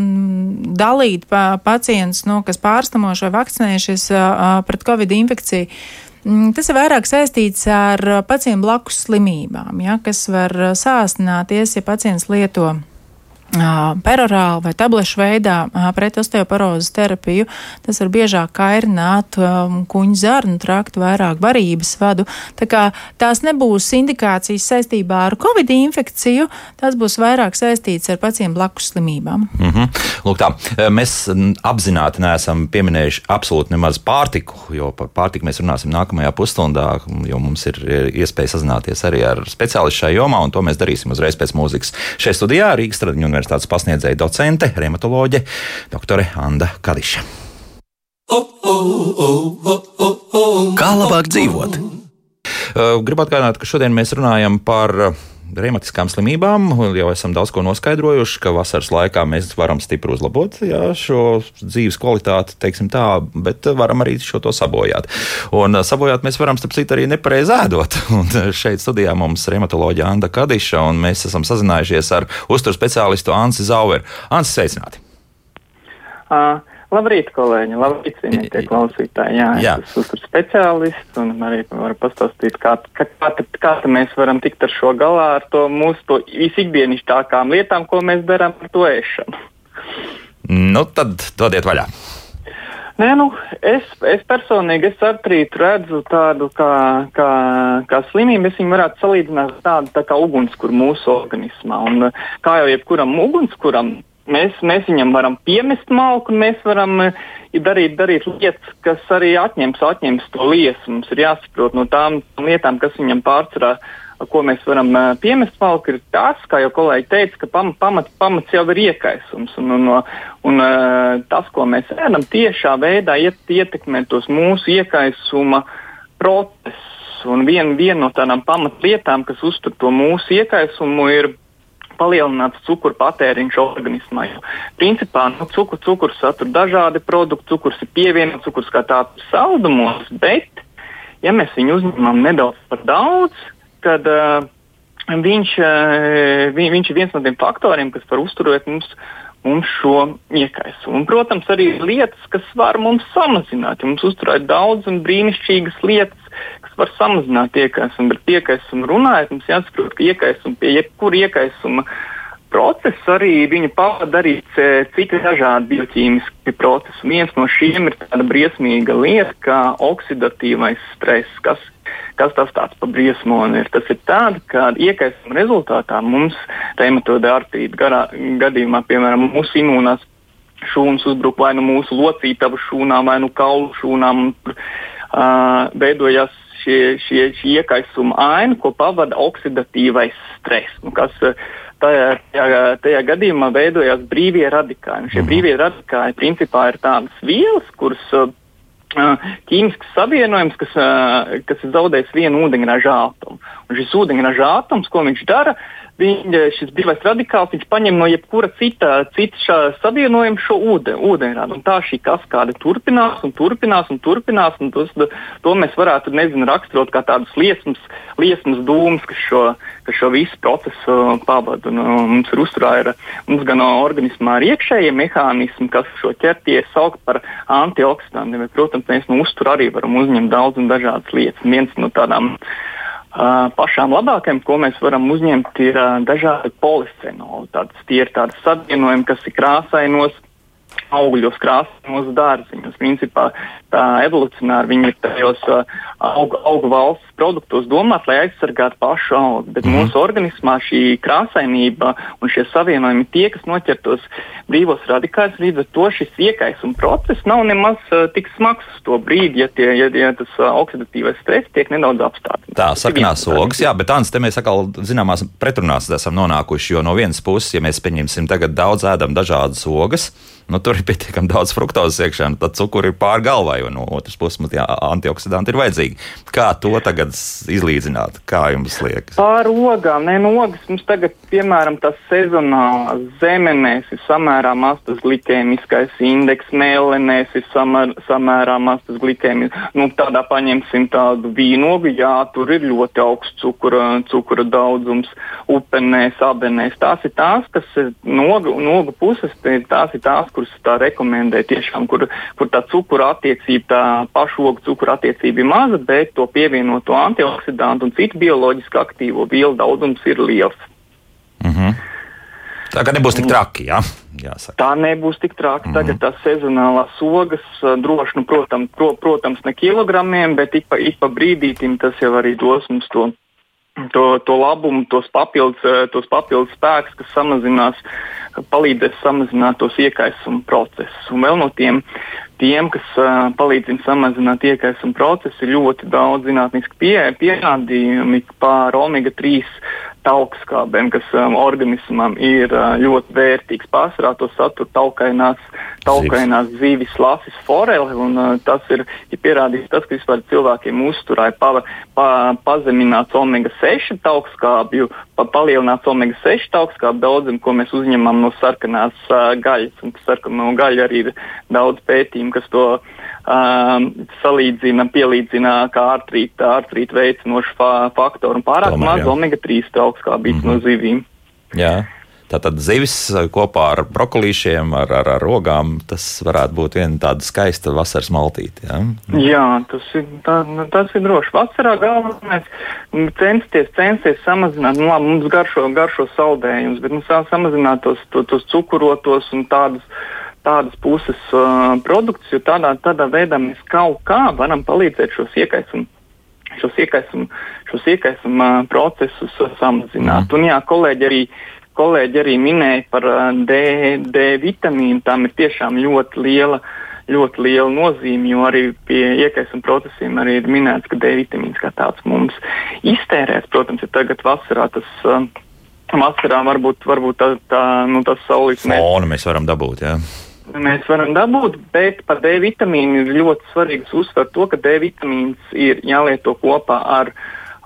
Speaker 2: dalīt pa, pacients, nu, kas pārstamoši vai vakcinējušies uh, pret covid infekciju. Mm, tas ir vairāk saistīts ar pacientu blakus slimībām, ja, kas var sāsināties, ja pacients lieto perorāli vai tablešu veidā pret osteoporozes terapiju. Tas var biežāk kairināt kuņu zarnu traktu, vairāk barības vadu. Tā kā tās nebūs indikācijas saistībā ar covid infekciju, tas būs vairāk saistīts ar pacientu blakus slimībām.
Speaker 1: Mm -hmm. Lūk, tā, mēs apzināti neesam pieminējuši absolūti nemaz pārtiku, jo par pārtiku mēs runāsim nākamajā pusstundā, jo mums ir iespēja sazināties arī ar speciālistu šajā jomā, un to mēs darīsim uzreiz pēc mūzikas. Šeit studijā Rīgas Tradiņu universitātes pasniedzēja docente, reumatoloģe, doktore Anna Kadiša.
Speaker 7: Kā labāk dzīvot?
Speaker 1: Gribu atgādināt, ka šodien mēs runājam par reumatiskām slimībām. Jau esam daudz ko noskaidrojuši, ka vasaras laikā mēs varam stipri uzlabot jā, šo dzīves kvalitāti, teiksim tā, bet varam arī šo to sabojāt. Un sabojāt mēs varam, starp citu, arī nepareizi ēdot. Un šeit studijā mums ir reumatoloģija Anna Kadiša, un mēs esam sazinājušies ar uzturu speciālistu Ansi Zaueru. Ansi, sveicināti!
Speaker 8: Uh. Labrīt, kolēģi! Labrīt, cienītie klausītāji! Jā, Jā. es esmu speciālists un arī varu pastāstīt, kā, kā, kā, kā mēs varam tikt ar šo galā, ar to mūsu to visikdienišķākām lietām, ko mēs darām ar to ēšanu.
Speaker 1: Nu, tad dodiet vaļā!
Speaker 8: Nē, nu, es, es personīgi es artrītu redzu tādu kā, kā, kā slimību. Es viņu varētu salīdzināt ar tādu tā kā ugunskura mūsu organismā. Un, kā jau jebkuram ugunskuram, Mēs, mēs viņam varam piemest malku, mēs varam uh, darīt, darīt lietas, kas arī atņems, atņems to liesu. Mums ir jāsaprot no tām lietām, kas viņam pārsvarā, ko mēs varam uh, piemest malku, ir tas, kā jau kolēģi teica, ka pam, pamat, pamats jau ir iekaisums. Un, un, un, un uh, tas, ko mēs ēdam, tiešā veidā iet, ietekmē tos mūsu iekaisuma procesus. Un viena vien no tādām pamatlietām, kas uztur to mūsu iekaisumu, ir palielināts cukuru patēriņš organismā. Jo, principā nu, cukur, cukurs satur dažādi produkti, cukurs ir pievienots, cukurs kā tāds saldumos, bet, ja mēs viņu uzņemam nedaudz par daudz, tad uh, viņš, uh, vi, viņš ir viens no tiem faktoriem, kas var uzturēt mums mums šo iekaisumu. Un, protams, arī lietas, kas var mums samazināt. Ja mums uzturēt daudz un brīnišķīgas lietas, kas var samazināt iekaisumu, bet iekaisumu runājot, mums jāsaprot, ka iekaisumu pie jebkura iekaisuma procesu arī viņa pavada arī citi dažādi bioķīmiski procesi. Viens no šiem ir tāda briesmīga lieta, kā oksidatīvais stress, kas Kas tas tāds pa briesmoni ir? Tas ir tāds, ka iekaisuma rezultātā mums reumatoida artrīta gadījumā, piemēram, mūsu imūnās šūnas uzbruk vai nu mūsu locītavu šūnām, vai nu kaulu šūnām. Uh, veidojās šie, šie, šie iekaisuma aina, ko pavada oksidatīvais stress. Nu, kas, tajā, tajā, tajā gadījumā veidojās brīvie radikāļi. Šie mhm. brīvie radikāļi principā ir tādas vielas, kuras uh, ķīmisks savienojums, kas, kas ir zaudējis vienu ūdeņraža atomu. Un šis ūdeņraža atoms, ko viņš dara, viņa, šis brīvais radikāls, viņš paņem no jebkura cita, cita savienojuma šo ūdeni, ūdeņrādu. Un tā šī kaskāde turpinās un turpinās un turpinās. Un tos, to mēs varētu, nezinu, raksturot kā tādus liesmas, liesmas dūmus, kas šo, kas šo visu procesu pavada. Un, un mums ir uzturā, ir, mums gan no organismā ir iekšējie mehānismi, kas šo ķerties sauc par antioksidantiem. Protams, mēs no uzturā arī varam uzņemt daudz un dažādas lietas. Viens no tādām uh, Uh, pašām labākajām, ko mēs varam uzņemt, ir uh, dažādi polisfenoli. Tādas, tie ir tādi savienojumi, kas ir krāsainos, augļos, krāsainos dārziņos. Principā tā evolucionāri viņi ir tajos uh, augu, augu valsts produktos domāti, lai aizsargātu pašu augu. Bet mm. mūsu organismā šī krāsainība un šie savienojumi tie, kas noķer tos brīvos radikāļus, līdz ar to šis iekaisuma process nav nemaz uh, tik smags uz to brīdi, ja, tie, ja, ja tas uh, oksidatīvais stress tiek nedaudz apstāts.
Speaker 1: Tā, sarkanās ogas, jā, bet Ants, te mēs atkal zināmās pretrunās esam nonākuši, jo no vienas puses, ja mēs pieņemsim tagad daudz ēdam dažādas ogas, nu, tur ir pietiekami daudz fruktozes iekšā, nu, tad cukuru ir pār galvai, un no otras puses mums jā, antioksidanti ir vajadzīgi. Kā to tagad izlīdzināt? Kā jums liekas?
Speaker 8: Pār ogām, nē, no ogas mums tagad, piemēram, tas sezonālās zemenēs ir samērā maz tas glikēmiskais indeks, mēlenēs ir samēr, samērā maz tas glikēmiskais. Nu, tādā paņemsim tādu vīnogu, jā, tur ir ļoti augsts cukura, cukura daudzums, upenēs, abenēs. Tās ir tās, kas ir noga, noga puses, tās ir tās, kuras tā rekomendē tiešām, kur, kur tā cukura attiecība, tā pašu ogu cukura attiecība ir maza, bet to pievienoto antioksidantu un citu bioloģiski aktīvo vielu daudzums ir liels.
Speaker 1: Mm -hmm. Tā kā nebūs tik traki, jā. Jāsaka.
Speaker 8: Tā nebūs tik traki. Mm -hmm. Tagad tās sezonālās ogas droši, nu, protams, pro, protams, ne kilogramiem, bet ik pa, ik pa brīdītim tas jau arī dos mums to to, to labumu, tos papildus, eh, tos papildus spēkus, kas samazinās, palīdzēs samazināt tos iekaisuma procesus. Un vēl no tiem, tiem kas uh, palīdz samazināt iekaisuma procesu, ir ļoti daudz zinātnisku pie, pierādījumi par omega 3 taukskābēm, kas um, organismam ir uh, ļoti vērtīgs. Pārsvarā to satur taukainās, taukainās zivis, lasis, foreli, un uh, tas ir ja pierādīts tas, ka vispār cilvēkiem uzturā ir pa, pa, pazemināts omega 6 taukskābju, pa, palielināts omega 6 taukskābju daudzums, ko mēs uzņemam no sarkanās uh, gaļas, un sarkano gaļu arī ir daudz pētījumu, kas to um, salīdzina, pielīdzina kā artrīta, artrīta veicinošu fa faktoru un pārāk maz jā. Omega 3 taukskābīts mm -hmm. no zivīm.
Speaker 1: Jā. Tātad zivis kopā ar brokolīšiem, ar, ar, ar rogām, tas varētu būt viena tāda skaista vasaras maltīte. Ja?
Speaker 8: Jā, tas ir, tā, nu, tas ir droši. Vasarā galvenais censties, censties samazināt, nu labi, mums garšo, garšo saldējumus, bet nu, samazināt tos, tos, tos cukurotos un tādus tādas puses uh, produktus, jo tādā, tādā veidā mēs kaut kā varam palīdzēt šos iekaisumu. Šos iekaisuma, šos iekaisuma procesus samazināt. Mm. Un, jā, kolēģi arī, kolēģi arī minēja par D, D vitamīnu. Tam ir tiešām ļoti liela, ļoti liela nozīme, jo arī pie iekaisuma procesiem arī ir minēts, ka D vitamīns kā tāds mums iztērēs. Protams, ja tagad vasarā tas. Uh, Vasarā varbūt, varbūt tā, tā, nu, tas saulīts.
Speaker 1: Fonu mēs varam dabūt, jā. Ja?
Speaker 8: Mēs varam dabūt, bet par D vitamīnu ir ļoti svarīgi uzsvert to, ka D vitamīns ir jālieto kopā ar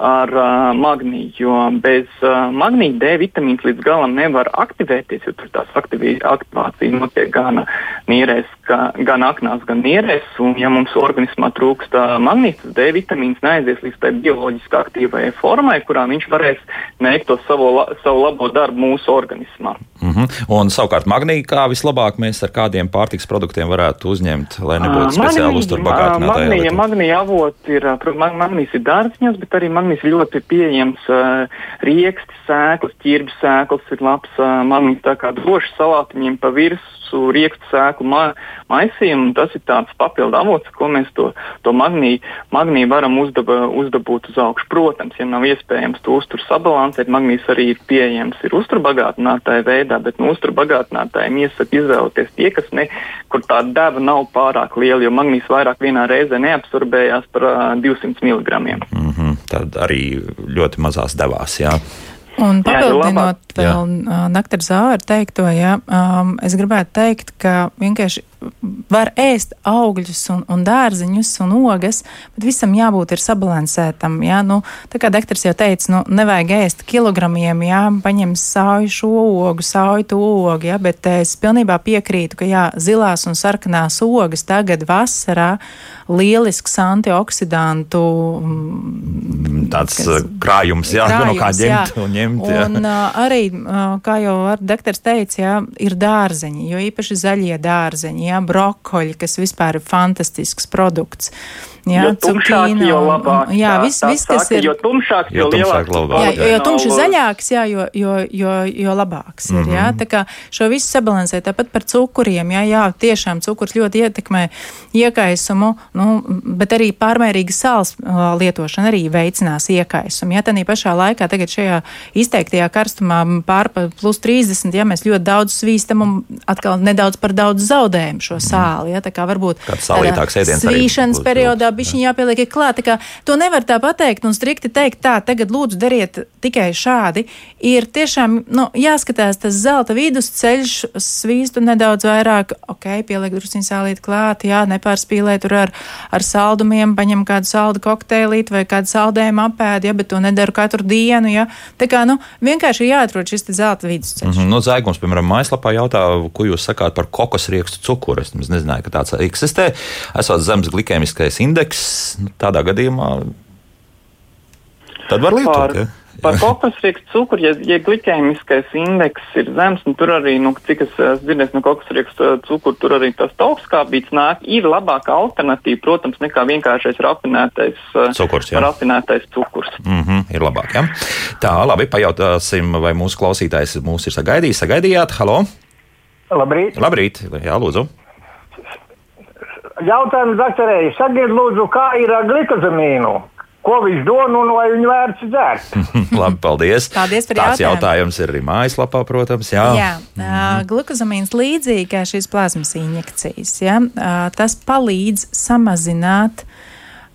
Speaker 8: ar uh, magnīju. Jo bez uh, magnīja D vitamīns līdz galam nevar aktivēties, jo tur tās aktivī, aktivācija notiek gan nierēs, ka, gan aknās, gan nierēs. Un, ja mums organismā trūkst uh, magnīts, D vitamīns neaizies līdz tai bioloģiski aktīvajai formai, kurā viņš varēs veikt to savu, la, savu labo darbu mūsu organismā.
Speaker 1: Mm -hmm. Un savukārt magnīja, kā vislabāk mēs ar kādiem pārtiks produktiem varētu uzņemt, lai nebūtu speciāli uztur bagātinātāji.
Speaker 8: Magnīja, magnīja avoti ir, magnīs ir dārziņos, bet arī magnīs ir ļoti pieejams uh, rieksti, sēklas, ķirbis sēklas ir labs uh, magnīs tā kā droši salātiņiem pa virsmu riekstu sēklu ma maisījumu. Tas ir tāds papildu avots, ko mēs to, to magnīju, magnīju varam uzdaba, uzdabūt uz augšu. Protams, ja nav iespējams to uzturu sabalansēt, magnīs arī ir pieejams ir uzturbagātinātāja veidā, bet no uzturbagātinātājiem iesaka izvēlēties tie, kas ne, kur tā deva nav pārāk liela, jo magnīs vairāk vienā reizē neabsorbējās par uh, 200 mg.
Speaker 1: Mm -hmm. Tad arī ļoti mazās devās. Jā.
Speaker 2: Un papildinot vēl doktora Zāra teikto, jā, um, es gribētu teikt, ka vienkārši var ēst augļus un, un dārziņus un ogas, bet visam jābūt ir sabalansētam. Jā, nu, tā kā doktors jau teica, nu, nevajag ēst kilogramiem, jā, paņem sauju šo ogu, sauju to ogu, jā, bet es pilnībā piekrītu, ka jā, zilās un sarkanās ogas tagad vasarā lielisks antioksidantu.
Speaker 1: Tāds kas, krājums, jā, krājums, no kā ņemt jā. un ņemt. Jā.
Speaker 2: Un uh, arī, uh, kā jau doktors teica, jā, ir dārzeņi, jo īpaši zaļie dārzeņi jā, brokoļi, kas vispār ir fantastisks produkts.
Speaker 8: Jā, jo tumšāk, jo labāk.
Speaker 2: Jā, viss, vis, kas saka, ir.
Speaker 8: Jo tumšāk, jo, jo lielāks.
Speaker 1: Labāk,
Speaker 2: jā, jo, jo tumši zaļāks, jā, jo, jo, jo, jo labāks ir. Mm -hmm. Jā, tā kā šo visu sabalansē, tāpat par cukuriem, jā, jā, tiešām cukurs ļoti ietekmē iekaisumu, nu, bet arī pārmērīga sāls uh, lietošana arī veicinās iekaisumu. Jā, tādā pašā laikā tagad šajā izteiktajā karstumā pār plus 30, ja mēs ļoti daudz svīstam un atkal nedaudz par daudz zaudējam šo sāli. Jā, tā kā varbūt
Speaker 1: kāds sālītāks ēdiens.
Speaker 2: Svīšanas periodā bišķiņ jāpieliek klāt. Tā to nevar tā pateikt un strikti teikt, tā tagad lūdzu dariet tikai šādi. Ir tiešām nu, jāskatās tas zelta vidusceļš, svīstu nedaudz vairāk, ok, pieliek drusciņu sālīt klāt, jā, nepārspīlēt tur ar, ar saldumiem, paņem kādu saldu kokteilīti vai kādu saldējumu apēdi, ja, bet to nedaru katru dienu, ja. Tā kā, nu, vienkārši ir jāatrod šis zelta vidusceļš. Mm
Speaker 1: -hmm. No Zaigums, piemēram, mājaslapā jautā, ko jūs sakāt par kokosriekstu cukuru. Es nezināju, ka tāds eksistē. Esot zemes glikēmiskais indeks, nu, tādā gadījumā tad var lietot. Par... Ja?
Speaker 8: Par kokosriekstu cukuru, ja, ja glikēmiskais indeks ir zems, un tur arī, nu, cik es dzirdēju no kokosriekstu cukuru, tur arī tas tokskābīts nāk, ir labāka alternatīva, protams, nekā vienkāršais rafinētais
Speaker 1: cukurs. Jā.
Speaker 8: Rafinētais cukurs.
Speaker 1: Mm -hmm, ir labāk, jā. Tā, labi, pajautāsim, vai mūsu klausītājs mūs ir sagaidījis. Sagaidījāt, halo!
Speaker 9: Labrīt!
Speaker 1: Labrīt, jā, lūdzu!
Speaker 9: Jautājums doktorei, sakiet, lūdzu, kā ir ar glikozamīnu? Ko viņš dod un vai viņu vērts dzert?
Speaker 1: Labi, paldies.
Speaker 2: Paldies par
Speaker 1: Tāds
Speaker 2: jautājumu.
Speaker 1: jautājums ir arī mājaslapā, protams. Jā,
Speaker 2: jā mm -hmm. glukozamīns līdzīgi kā šīs plazmas injekcijas. Ja? Tas palīdz samazināt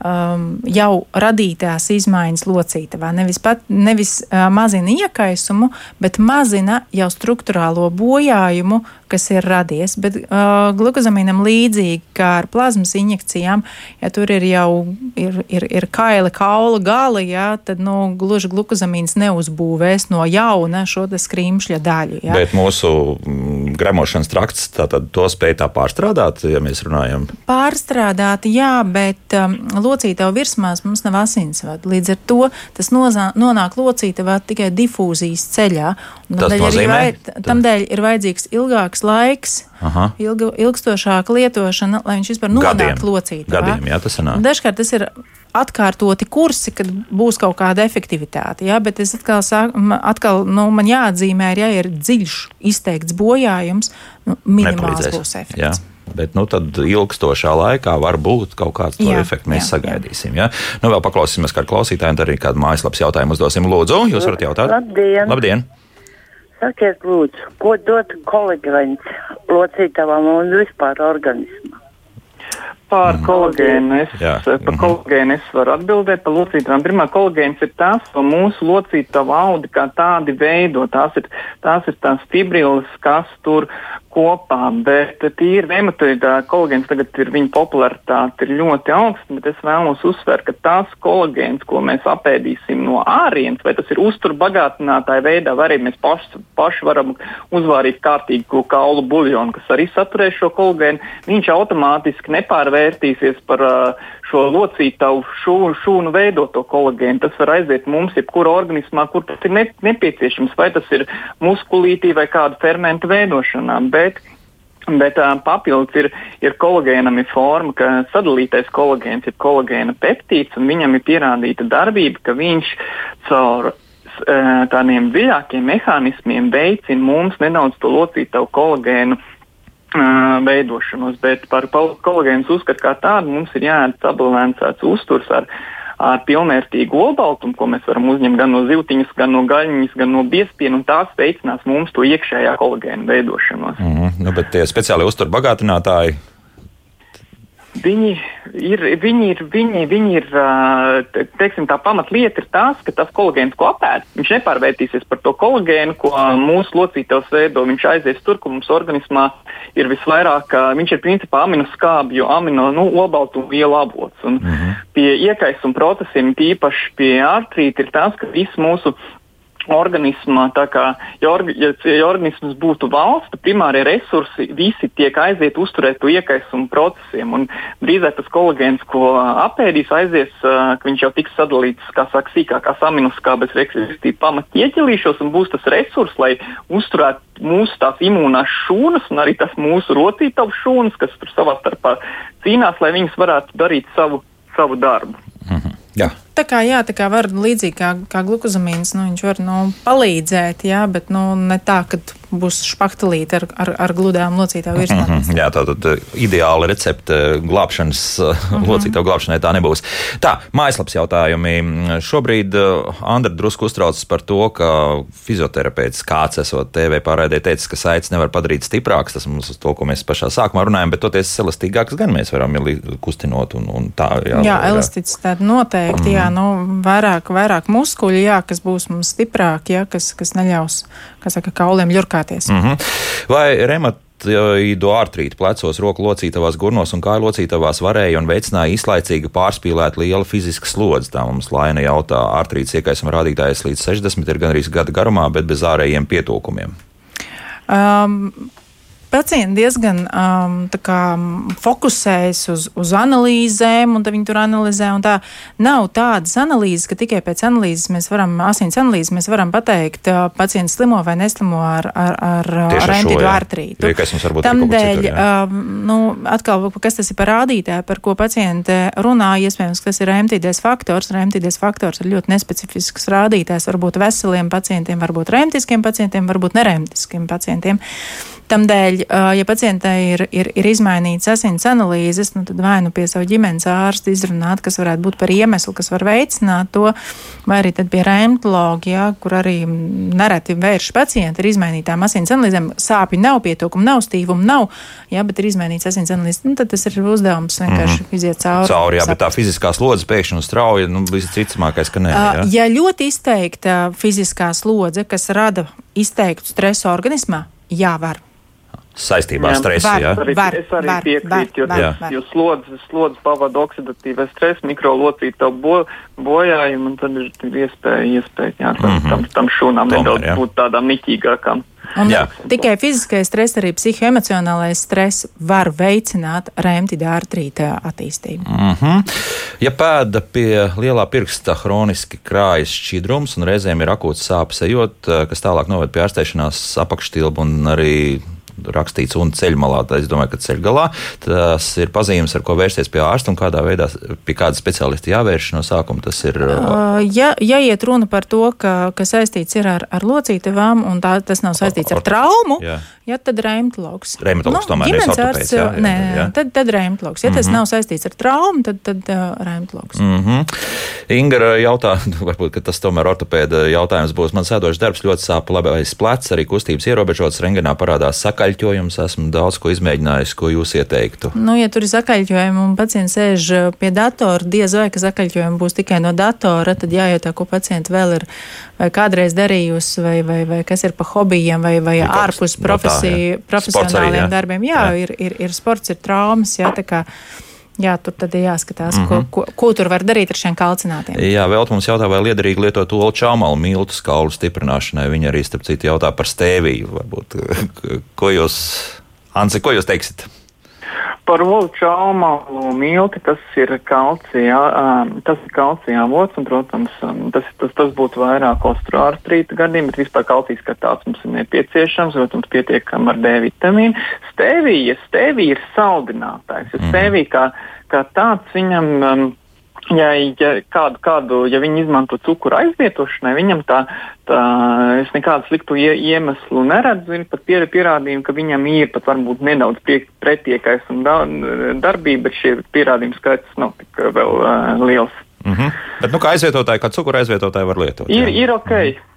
Speaker 2: um, jau radītās izmaiņas locītavā. Nevis, pat, nevis uh, mazina iekaisumu, bet mazina jau struktūrālo bojājumu, kas ir radies. Bet uh, glukozamīnam līdzīgi kā ar plazmas injekcijām, ja tur ir jau ir, ir, ir kaila, kaula gali, ja, tad nu, gluži glukozamīns neuzbūvēs no jauna šo skrimšļa daļu. Ja.
Speaker 1: Bet mūsu mm, gremošanas trakts tātad to spēj tā pārstrādāt, ja mēs runājam.
Speaker 2: Pārstrādāt, jā, bet um, locītava virsmās mums nav asinsvadu. Līdz ar to tas nozā, nonāk locītavā tikai difūzijas ceļā.
Speaker 1: Tas nozīmē?
Speaker 2: Vai, tam dēļ ir vajadzīgs ilgāks laiks, Aha. ilga, ilgstošāka lietošana, lai viņš vispār nonāktu locītavā.
Speaker 1: Gadiem, jā, tas sanāk.
Speaker 2: Dažkārt tas ir atkārtoti kursi, kad būs kaut kāda efektivitāte. Ja? Bet es atkal, sāku, atkal nu, man jāatzīmē, ja ir dziļš, izteikts bojājums, nu, minimāls būs efekts. Jā.
Speaker 1: Bet nu, tad ilgstošā laikā var būt kaut kāds to jā, efekts. Mēs jā, sagaidīsim. Jā. Ja? Nu, vēl paklausīsimies kādu klausītāju, un arī kādu mājaslapas jautājumu uzdosim. Lūdzu, jūs varat jautāt?
Speaker 10: Labdien!
Speaker 1: Labdien.
Speaker 10: Sakiet, lūdzu, ko dod kolekģents locītavam un vispār organismam?
Speaker 8: Par mm. kolagēnu es, Jā. par mm -hmm. kolagēnu es varu atbildēt par locītavām. Pirmā kolagēns ir tas, ko mūsu locītava audi kā tādi veido. Tās ir tās, ir tās fibrilas, kas tur kopā, bet tīri nematoīgā kolagēns tagad ir viņa popularitāte ir ļoti augsta, bet es vēlos uzsvērt, ka tās kolagēns, ko mēs apēdīsim no ārienes, vai tas ir uzturbagātinātāja veidā, vai arī mēs paši, paši varam uzvārīt kārtīgu kaulu buļļonu, kas arī saturēs šo kolagēnu, viņš automātiski nepārvērtīsies par uh, šo locītavu šūnu, šūnu veidoto kolagēnu. Tas var aiziet mums, jebkurā organismā, kur tas ir ne, nepieciešams, vai tas ir muskulītī vai kādu fermentu veidošanā. Bet, Bet uh, papildus ir, ir kolagēnam ir forma, ka sadalītais kolagēns ir kolagēna peptīds, un viņam ir pierādīta darbība, ka viņš caur uh, tādiem dziļākiem mehānismiem veicina mums nedaudz to locītavu kolagēnu uh, veidošanos. Bet par kolagēnu uzskatu kā tādu mums ir jāēd sabalansēts uzturs ar ar pilnvērtīgu olbaltumu, ko mēs varam uzņemt gan no zivtiņas, gan no gaļiņas, gan no biespiena, un tās veicinās mums to iekšējā kolagēna veidošanos.
Speaker 1: Mm -hmm. nu, bet tie speciāli uzturbagātinātāji
Speaker 8: Viņi ir, viņi ir, viņi, viņi ir teiksim, tā pamatlieta ir tās, ka tas kolagēns, ko apēd, viņš nepārvērtīsies par to kolagēnu, ko mūsu locītavs veido. Viņš aizies tur, kur mums organismā ir visvairāk, viņš ir principā aminoskābju, amino nu, olbaltumu vielu avots. Un -hmm. Pie iekaisuma procesiem, tīpaši pie artrīta, ir tas, ka viss mūsu organismā, kā, ja, orga, ja, ja organisms būtu valsts, primārie resursi visi tiek aiziet uzturēt to iekaisumu procesiem. Un drīzāk tas kolagēns, ko apēdīs, aizies, ka viņš jau tiks sadalīts, kā saka, sīkākās aminoskābes, respektīvi pamatieķelīšos, un būs tas resurs, lai uzturētu mūsu tās imūnās šūnas un arī tas mūsu rocītavas šūnas, kas tur savā starpā cīnās, lai viņas varētu darīt savu, savu darbu.
Speaker 1: Mhm. Jā.
Speaker 2: Tā kā, jā, tā kā var līdzīgi kā, kā glukozamīns, nu, viņš var nu, palīdzēt, jā, bet nu, ne tā, ka būs špaktelīte ar, ar, ar gludām locītāju virsmu. Mm -hmm,
Speaker 1: jā, tā tad uh, ideāla recepte glābšanas, mm -hmm. locītāju glābšanai tā nebūs. Tā, mājaslaps jautājumi. Šobrīd uh, Andra drusku uztraucas par to, ka fizioterapeits kāds esot TV pārēdē teicis, ka saites nevar padarīt stiprāks. Tas mums uz to, ko mēs pašā sākumā runājam, bet toties elastīgāks gan mēs varam kustinot un, un tā.
Speaker 2: Jā, jā elasticitāte noteikti, mm -hmm. jā jā, nu, vairāk, vairāk muskuļu, jā, kas būs mums stiprāki, jā, kas, kas neļaus, kā saka, kauliem ļurkāties.
Speaker 1: Mm -hmm. Vai remat idoartrīta plecos, roku locītavās, gurnos un kāju locītavās varēja un veicināja izlaicīgi pārspīlēt liela fiziska slodze. Tā mums Laina jautā, artrīts iekaisuma rādītājs līdz 60 ir gandrīz gada garumā, bet bez ārējiem pietūkumiem.
Speaker 2: Um, pacienti diezgan um, kā, fokusējas uz, uz analīzēm, un viņi tur analizē. Tā nav tādas analīzes, ka tikai pēc analīzes mēs varam, asins analīzes, mēs varam pateikt, uh, pacients slimo vai neslimo ar, ar, ar, ar rentidu artrītu.
Speaker 1: Tādēļ,
Speaker 2: um, nu, atkal, kas tas ir par rādītāju, par ko paciente runā, iespējams, tas ir remtīdais faktors. Remtīdais faktors ir ļoti nespecifisks rādītājs, varbūt veseliem pacientiem, varbūt remtiskiem pacientiem, varbūt neremtiskiem pacientiem. Tamdēļ, ja pacientai ir, ir, ir izmainīts asins analīzes, nu, tad vai nu pie savu ģimenes ārsta izrunāt, kas varētu būt par iemeslu, kas var veicināt to, vai arī pie rēmtologa, ja, kur arī nereti vērš pacienti ar izmainītām asins analīzēm. Sāpju nav, pietūkumu nav, stīvumu nav, ja, bet ir izmainīts asins analīzes. Nu, tad tas ir uzdevums vienkārši mm -hmm. iziet cauri.
Speaker 1: Cauri, jā, bet tā fiziskā slodze pēkšņi un strauja, nu, visticamākais, ka nē.
Speaker 2: Ja, ja ļoti izteikta fiziskā slodze, kas rada izteiktu stresu organismā, jā, var
Speaker 1: saistībā ar stresu.
Speaker 8: Var,
Speaker 1: jā,
Speaker 8: arī, var, es arī var, piekrītu, jo, var, var. jo slodzes, slodzes pavada oksidatīvais stress, mikrolocītavu bo, bojājumu, un tad ir iespēja, iespēja jā, tam, mm -hmm. tam, tam šūnām Tomēr, nedaudz jā. būt tādām niķīgākām.
Speaker 2: Un Jā. tikai fiziskais stress, arī psihoemocionālais stress var veicināt rēmtīda artrīta attīstību.
Speaker 1: Mm -hmm. Ja pēda pie lielā pirksta hroniski krājas šķidrums un reizēm ir akūts sāpes ejot, kas tālāk noved pie ārstēšanās apakštilbu un arī rakstīts un ceļmalā, tad es domāju, ka ceļgalā tas ir pazīmes, ar ko vērsties pie ārsta un kādā veidā pie kāda speciālista jāvērš no sākuma. Tas ir.
Speaker 2: Uh, ja, ja iet runa par to, ka, ka saistīts ir ar, ar locītavām un tā, tas nav saistīts ar, ar traumu, jā. Ja, tad reimtologs.
Speaker 1: Reimtologs nu, tomēr ir
Speaker 2: ārsts. Jā, jā, nē, jā. Tad, tad reimtologs. Ja mm -hmm. tas mhm. nav saistīts ar traumu, tad, tad uh, reimtologs.
Speaker 1: Mm -hmm. Inga jautā, varbūt tas tomēr ortopēda jautājums būs. Man sēdošs darbs ļoti sāp labais plecs, arī kustības ierobežots. Rengenā parādās sakaļķojums. Esmu daudz ko izmēģinājis, ko jūs ieteiktu.
Speaker 2: Nu, ja tur ir sakaļķojumi un pacients sēž pie datora, diez vai ka sakaļķojumi būs tikai no datora, tad jājautā, ko pacienti vēl ir vai kādreiz darījusi, vai, vai, vai kas ir pa hobijiem, vai, vai
Speaker 1: kaut kas
Speaker 2: ārpus
Speaker 1: no tā,
Speaker 2: profesiju,
Speaker 1: jā. Sports arī,
Speaker 2: profesionāliem
Speaker 1: jā.
Speaker 2: darbiem. Jā,
Speaker 1: Jā.
Speaker 2: Ir, ir, ir sports, ir traumas, jā. Jā, tur tad ir jāskatās, mm
Speaker 1: Mhm.
Speaker 2: -hmm. ko, ko, ko tur var darīt ar šiem kalcinātiem.
Speaker 1: Jā, vēl mums jautā, vai liederīgi lietot olu čāmalu miltu kaulu stiprināšanai. Viņa arī, starp citu, jautā par stēviju. Varbūt, ko jūs, Anse, ko jūs teiksiet?
Speaker 8: Par olu čaumalu milti tas ir kalcija, tas ir kalcija avots, un, protams, tas, tas, tas būtu vairāk osteoartrīta gadījumā, bet vispār kalcijas kā tāds mums ir nepieciešams, protams, pietiekam ar D vitamīnu. Stēvija, stēvija ir saldinātājs, jo stēvija kā, kā tāds viņam. Um, Ja, ja, kādu, kādu, ja viņi izmanto cukuru aizvietošanai, viņam tā, tā es nekādu sliktu ie, iemeslu neredzu. Ir pat pier, pierādījumi, ka viņam ir pat varbūt nedaudz prie, pretiekais un da, darbība, bet šie pierādījumi skaits nav tik vēl uh, liels.
Speaker 1: Mm -hmm. Bet, nu, kā aizvietotāji, kā cukura aizvietotāji var lietot?
Speaker 8: Ir,
Speaker 1: jā?
Speaker 8: ir ok.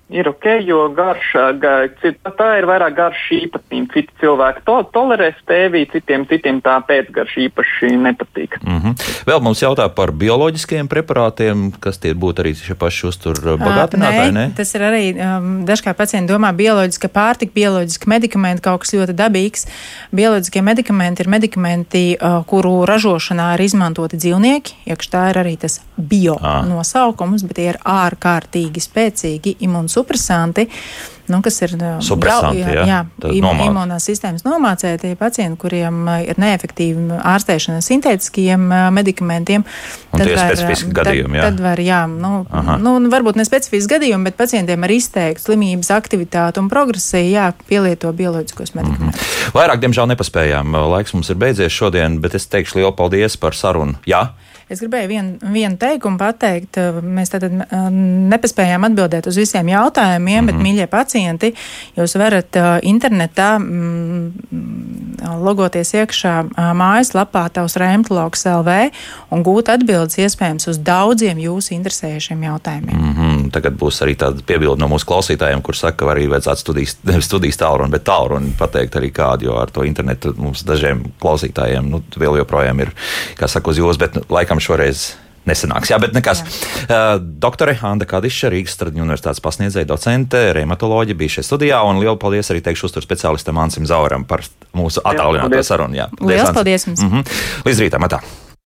Speaker 8: Ir ok, jo garša, tā ir vairāk garša īpatnība. Citi cilvēki to tolerē stēvī, citiem, citiem tā pēcgarša īpaši nepatīk.
Speaker 1: Mm -hmm. Vēl mums jautā par bioloģiskiem preparātiem, kas tie būtu arī šie paši uzturbagātinātāji.
Speaker 2: Nē, tas ir arī um, dažkārt pacienti domā, bioloģiska pārtika, bioloģiska medikamenti, kaut kas ļoti dabīgs. Bioloģiskie medikamenti ir medikamenti, uh, kuru ražošanā ir izmantoti dzīvnieki. Iekš tā ir arī tas bio
Speaker 1: Ā.
Speaker 2: nosaukums, bet tie ir ārkārtīgi spēcīgi imunsupresanti. Nu, kas ir
Speaker 1: Supresanti, jā?
Speaker 2: jā,
Speaker 1: Tad
Speaker 2: im, imunās sistēmas nomācētie pacienti, kuriem ir neefektīva ārstēšana sintētiskiem medikamentiem.
Speaker 1: Un tie ir
Speaker 2: var,
Speaker 1: specifiski gadījumi, jā?
Speaker 2: Tad, tad var, jā, nu,
Speaker 1: Aha.
Speaker 2: nu, varbūt ne specifiski gadījumi, bet pacientiem ar izteiktu slimības aktivitāti un progresiju jā, pielieto bioloģiskos medikamentus.
Speaker 1: Vairāk, diemžēl, nepaspējām. Laiks mums ir beidzies šodien, bet es teikšu lielu paldies par sarunu. Jā,
Speaker 2: Es gribēju vienu, vienu teikumu pateikt. Mēs uh, nepaspējām atbildēt uz visiem jautājumiem, mm -hmm. bet, mīļie pacienti, jūs varat internetā mm, logoties iekšā mājaslapā tavs rēmtologs LV un gūt atbildes iespējams uz daudziem jūsu interesējušiem jautājumiem.
Speaker 1: mm -hmm. tagad būs arī tāda piebilde no mūsu klausītājiem, kur saka, ka arī vajadzētu studijas, studijas tālruni, bet tālruni pateikt arī kādu, jo ar to internetu mums dažiem klausītājiem nu, vēl joprojām ir, kā saka, uz jūs, bet nu, laikam šoreiz. Nesanāks, jā, bet nekas. Jā. Uh, doktore Anna Kadiša, Rīgas Stradiņu universitātes pasniedzēja docente, reumatoloģija bija šeit studijā, un lielu paldies arī teikšu uzturu speciālistam Ansim Zauram par mūsu attālināto
Speaker 8: paldies.
Speaker 1: sarunu. Jā,
Speaker 2: Lielas
Speaker 1: Ansi.
Speaker 2: paldies jums!
Speaker 1: Mm -hmm. Līdz rītam, atā!